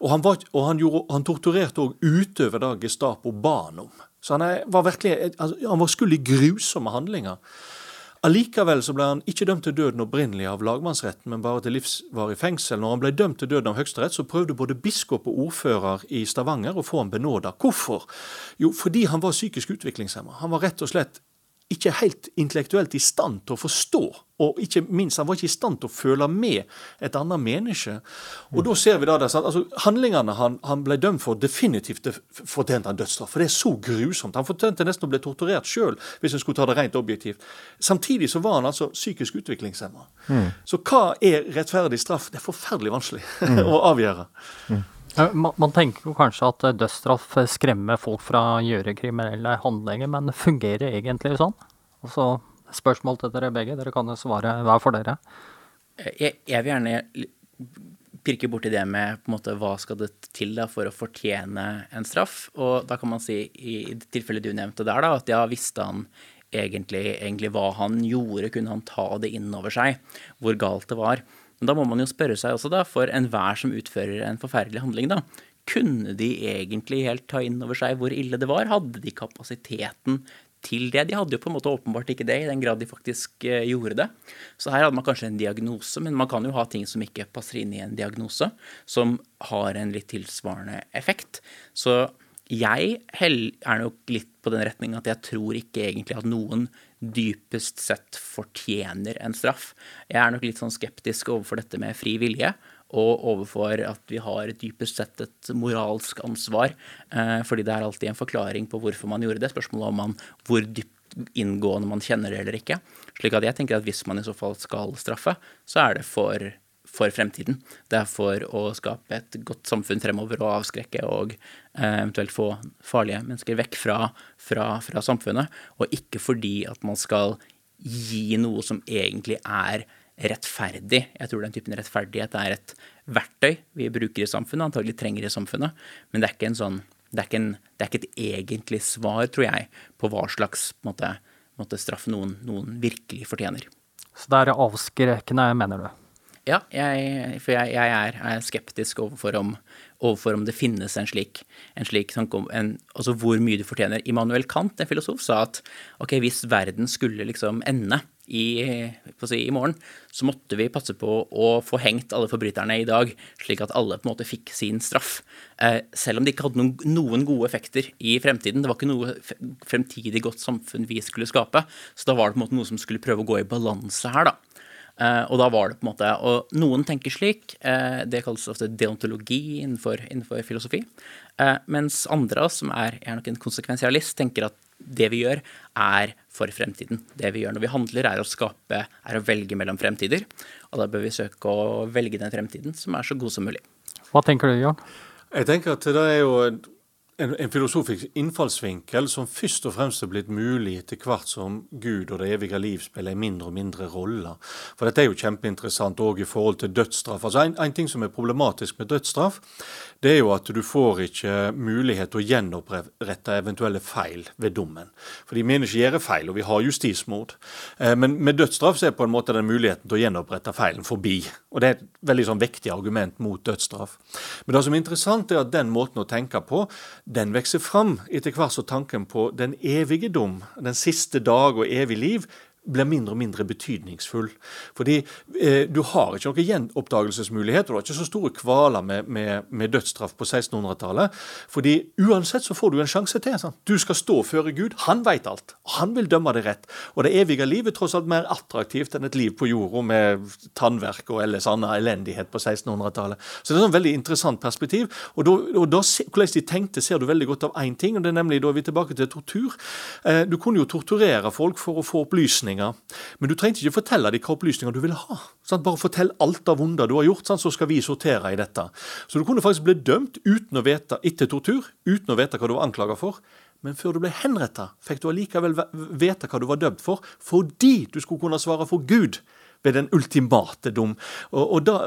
Og han, var, og han, gjorde, han torturerte òg utover det Gestapo ba han om. Så han, er, var virkelig, altså, han var skyld i grusomme handlinger. Allikevel så ble han ikke dømt til døden opprinnelig av lagmannsretten, men bare til livsvarig fengsel. Når han ble dømt til døden av Høyesterett, så prøvde både biskop og ordfører i Stavanger å få ham benåda. Hvorfor? Jo, fordi han var psykisk utviklingshemma. Han var rett og slett ikke helt intellektuelt i stand til å forstå, og ikke minst, han var ikke i stand til å føle med et annet menneske. Og da ser vi da det, altså Handlingene han, han ble dømt for, definitivt fortjente han dødsstraff. For det er så grusomt. Han fortjente nesten å bli torturert sjøl, hvis en skulle ta det rent objektivt. Samtidig så var han altså psykisk utviklingshemma. Mm. Så hva er rettferdig straff? Det er forferdelig vanskelig Mm. *laughs* å avgjøre. Eh, Man, man tenker jo kanskje at eh, dødsstraff eh, skremmer folk fra å gjøre kriminelle handlinger, men fungerer egentlig sånn? Så spørsmål til dere begge, dere kan jo svare hver for dere. Jeg, jeg vil gjerne pirke borti det med på en måte, hva skal det til da for å fortjene en straff. Og da kan man si, i det tilfellet du nevnte der, da, at ja, visste han egentlig, egentlig hva han gjorde. Kunne han ta det inn over seg, hvor galt det var? Men da må man jo spørre seg også, da, for enhver som utfører en forferdelig handling, da. Kunne de egentlig helt ta inn over seg hvor ille det var? Hadde de kapasiteten til det? De hadde jo på en måte åpenbart ikke det, i den grad de faktisk eh, gjorde det. Så her hadde man kanskje en diagnose, men man kan jo ha ting som ikke passer inn i en diagnose, som har en litt tilsvarende effekt. Så jeg er nok litt på den retning at jeg tror ikke egentlig at noen dypest sett fortjener en straff. Jeg er nok litt sånn skeptisk overfor dette med fri vilje, og overfor at vi har dypest sett et moralsk ansvar. Eh, fordi det er alltid en forklaring på hvorfor man gjorde det. Spørsmålet om man, hvor dypt inngående man kjenner det eller ikke. Slik at jeg tenker at hvis man i så fall skal straffe, så er det for for fremtiden. Det er for å skape et godt samfunn fremover og avskrekke og eh, eventuelt få farlige mennesker vekk fra, fra, fra, samfunnet. Og ikke fordi at man skal gi noe som egentlig er rettferdig. Jeg tror den typen rettferdighet er et verktøy vi bruker i samfunnet, antagelig trenger i samfunnet, men det er ikke en sånn det er en, det er ikke et egentlig svar, tror jeg, på hva slags måte, måte straff noen, noen virkelig fortjener. Så det er avskrekkende, mener du? Ja, jeg, for jeg, jeg er, er, skeptisk overfor om, overfor om, det finnes en slik, en slik en, Altså hvor mye du fortjener. Immanuel Kant, en filosof, sa at ok, hvis verden skulle liksom ende i, si, i morgen, så måtte vi passe på å få hengt alle forbryterne i dag, slik at alle på en måte fikk sin straff. Eh, selv om det ikke hadde noen, noen, gode effekter i fremtiden. Det var ikke noe fremtidig godt samfunn vi skulle skape. Så da var det på en måte noe som skulle prøve å gå i balanse her, da. Uh, og da var det på en måte, og Noen tenker slik, uh, det kalles ofte deontologi innenfor, innenfor filosofi. Uh, mens andre, som er, er nok en konsekvensialist, tenker at det vi gjør, er for fremtiden. Det vi gjør når vi handler, er å skape, er å velge mellom fremtider. Og da bør vi søke å velge den fremtiden som er så god som mulig. Hva tenker du, Jørn? Jeg tenker at det er jo en, en, filosofisk innfallsvinkel som først og fremst er blitt mulig etter hvert som Gud og det evige liv spiller en mindre og mindre rolle. For dette er jo kjempeinteressant òg i forhold til dødsstraff. Altså en, en, ting som er problematisk med dødsstraff, det er jo at du får ikke mulighet til å gjenopprette eventuelle feil ved dommen. For de mener ikke gjøre feil, og vi har justismord. Eh, men med dødsstraff så er på en måte den muligheten til å gjenopprette feilen forbi. Og det er et veldig sånn vektig argument mot dødsstraff. Men det som er interessant, er at den måten å tenke på den vokser fram etter hvert som tanken på den evige dom, den siste dag og evig liv, blir mindre og mindre betydningsfull. Fordi eh, du har ikke noen gjenoppdagelsesmulighet, og du har ikke så store kvaler med, med, med dødsstraff på 1600-tallet. Fordi uansett så får du en sjanse til. Sant? Du skal stå før Gud. Han vet alt. Han vil dømme deg rett. Og det evige livet er tross alt mer attraktivt enn et liv på jorda med tannverk og ellers annen elendighet på 1600-tallet. Så det er et veldig interessant perspektiv. Og, da, og da, hvordan de tenkte, ser du veldig godt av én ting, og det er nemlig da er vi tilbake til tortur. Eh, du kunne jo torturere folk for å få opplysninger opplysninger. Men du trengte ikke fortelle dem hva opplysninger du ville ha. Sant? Bare fortell alt av vonder du har gjort, sant? så skal vi sortere i dette. Så du kunne faktisk bli dømt uten å vite, etter tortur, uten å vite hva du var anklaga for. Men før du ble henretta, fikk du allikevel vite hva du var dømt for, fordi du skulle kunne svare for Gud ved den ultimate dom. Og, og, da,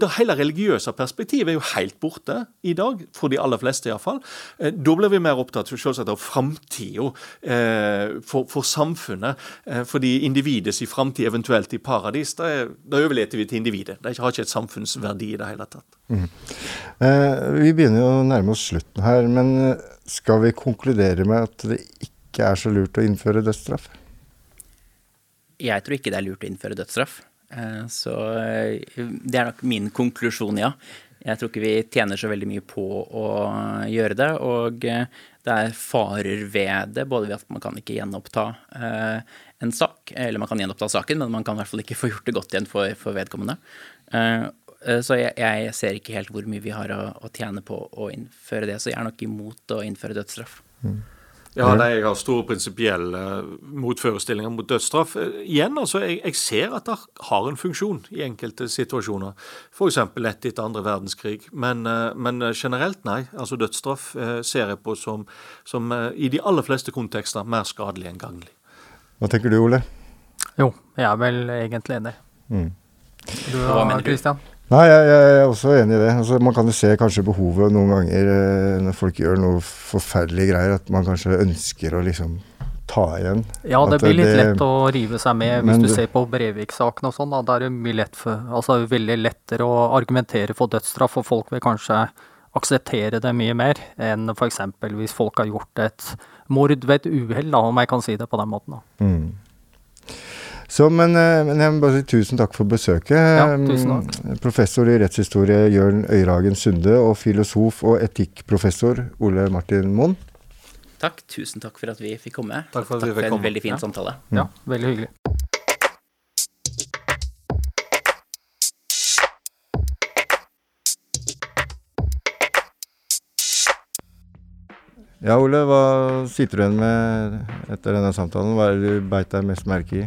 da hele religiøse perspektivet er jo helt borte i dag, for de aller fleste iallfall. Eh, da blir vi mer opptatt selvsagt av framtida eh, for, for, samfunnet. Eh, fordi individets framtid, eventuelt i paradis, da, er, vi til individet. Det har ikke et samfunnsverdi i det hele tatt. Mm. Eh, vi begynner jo å nærme oss slutten her, men eh, skal vi konkludere med at det ikke er så lurt å innføre dødsstraff? Jeg tror ikke det er lurt å innføre dødsstraff. Eh, så eh, det er nok min konklusjon, ja. Jeg tror ikke vi tjener så veldig mye på å gjøre det. Og eh, det er farer ved det, både ved at man kan ikke gjenoppta en sak, eller man kan gjenoppta saken, men man kan i hvert fall ikke få gjort det godt igjen for, for vedkommende. Så jeg, jeg, ser ikke helt hvor mye vi har å, å, tjene på å innføre det, så jeg er nok imot å innføre dødsstraff. Mm. Ja, nei, jeg har store prinsipielle eh, motforestillinger mot dødsstraff. Eh, igjen, altså, jeg, jeg, ser at det har en funksjon i enkelte situasjoner. F.eks. lett etter andre verdenskrig. Men, eh, men, generelt, nei. Altså Dødsstraff ser jeg på som, som i de aller fleste kontekster mer skadelig enn gagnlig. Hva tenker du, Ole? Jo, jeg er vel egentlig enig. Mm. Du, Hva mener du? Christian? Nei, jeg, jeg, er også enig i det. Altså, man kan jo se kanskje behovet noen ganger eh, når folk gjør noe forferdelige greier, at man kanskje ønsker å liksom ta igjen. Ja, det At blir litt lett å rive seg med hvis du, du ser på Brevik-saken og sånn. Da er det mye lett for, altså veldig lettere å argumentere for dødsstraff, og folk vil kanskje akseptere det mye mer enn f.eks. hvis folk har gjort et mord ved et uhell, om jeg kan si det på den måten. da. Mm. Så, men, eh, men jeg må bare si tusen takk for besøket. Ja, tusen takk. Professor i rettshistorie Jørn Øyragen Sunde og filosof og etikkprofessor Ole Martin Moen. Takk. Tusen takk for at vi fikk komme. Takk for at vi for en komme. veldig fin Ja. samtale. Ja, veldig hyggelig. Ja, Ole, hva sitter du igjen med etter denne samtalen? Hva er det du beit deg mest merke i?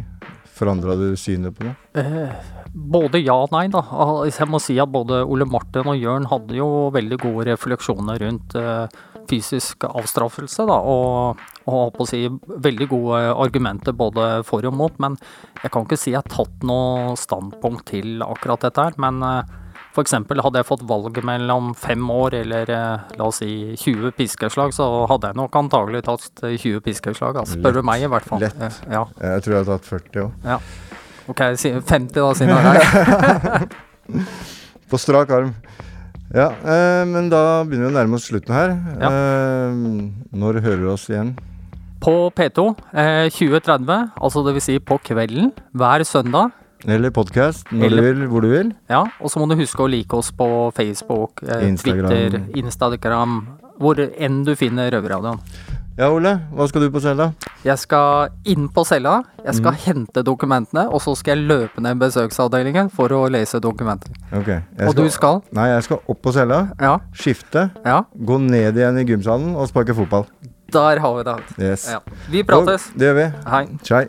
Forandra du synet på noe? Eh, både ja og nei, da. Jeg må si at både Ole Martin og Jørn hadde jo veldig gode refleksjoner rundt eh, fysisk avstraffelse, da. Og, og på å si veldig gode argumenter både for og mot. Men jeg kan ikke si jeg har tatt noe standpunkt til akkurat dette her. Men eh, for eksempel hadde jeg fått valget mellom fem år eller eh, la oss si 20 piskeslag, så hadde jeg nok antagelig tatt eh, 20 piskeslag. Altså, spør du meg i hvert fall. Lett. Eh, Ja. Jeg tror jeg har tatt 40 òg. Ja. Ok, 50 da, siden det er. På strak arm. Ja, eh, men da begynner vi å nærme oss slutten her. Eh, når hører du oss igjen? På P2 eh, 2030, altså det vil si på kvelden hver søndag. Eller podkast, når Eller- du vil, hvor du vil. Ja, og så må du huske å like oss på Facebook, eh, Instagram. Twitter, Instagram, hvor enn du finner Røverradioen. Ja, Ole, hva skal du på cella? Jeg skal inn på cella, jeg skal mm. hente dokumentene, og så skal jeg løpe ned besøksavdelingen for å lese dokumenter. Ok. jeg Og du skal? Nei, jeg skal opp på cella, Ja. skifte, Ja. gå ned igjen i gymsalen og sparke fotball. Der har vi det. Yes. Ja. Vi prates. Og Det gjør vi. Hei. Tjei.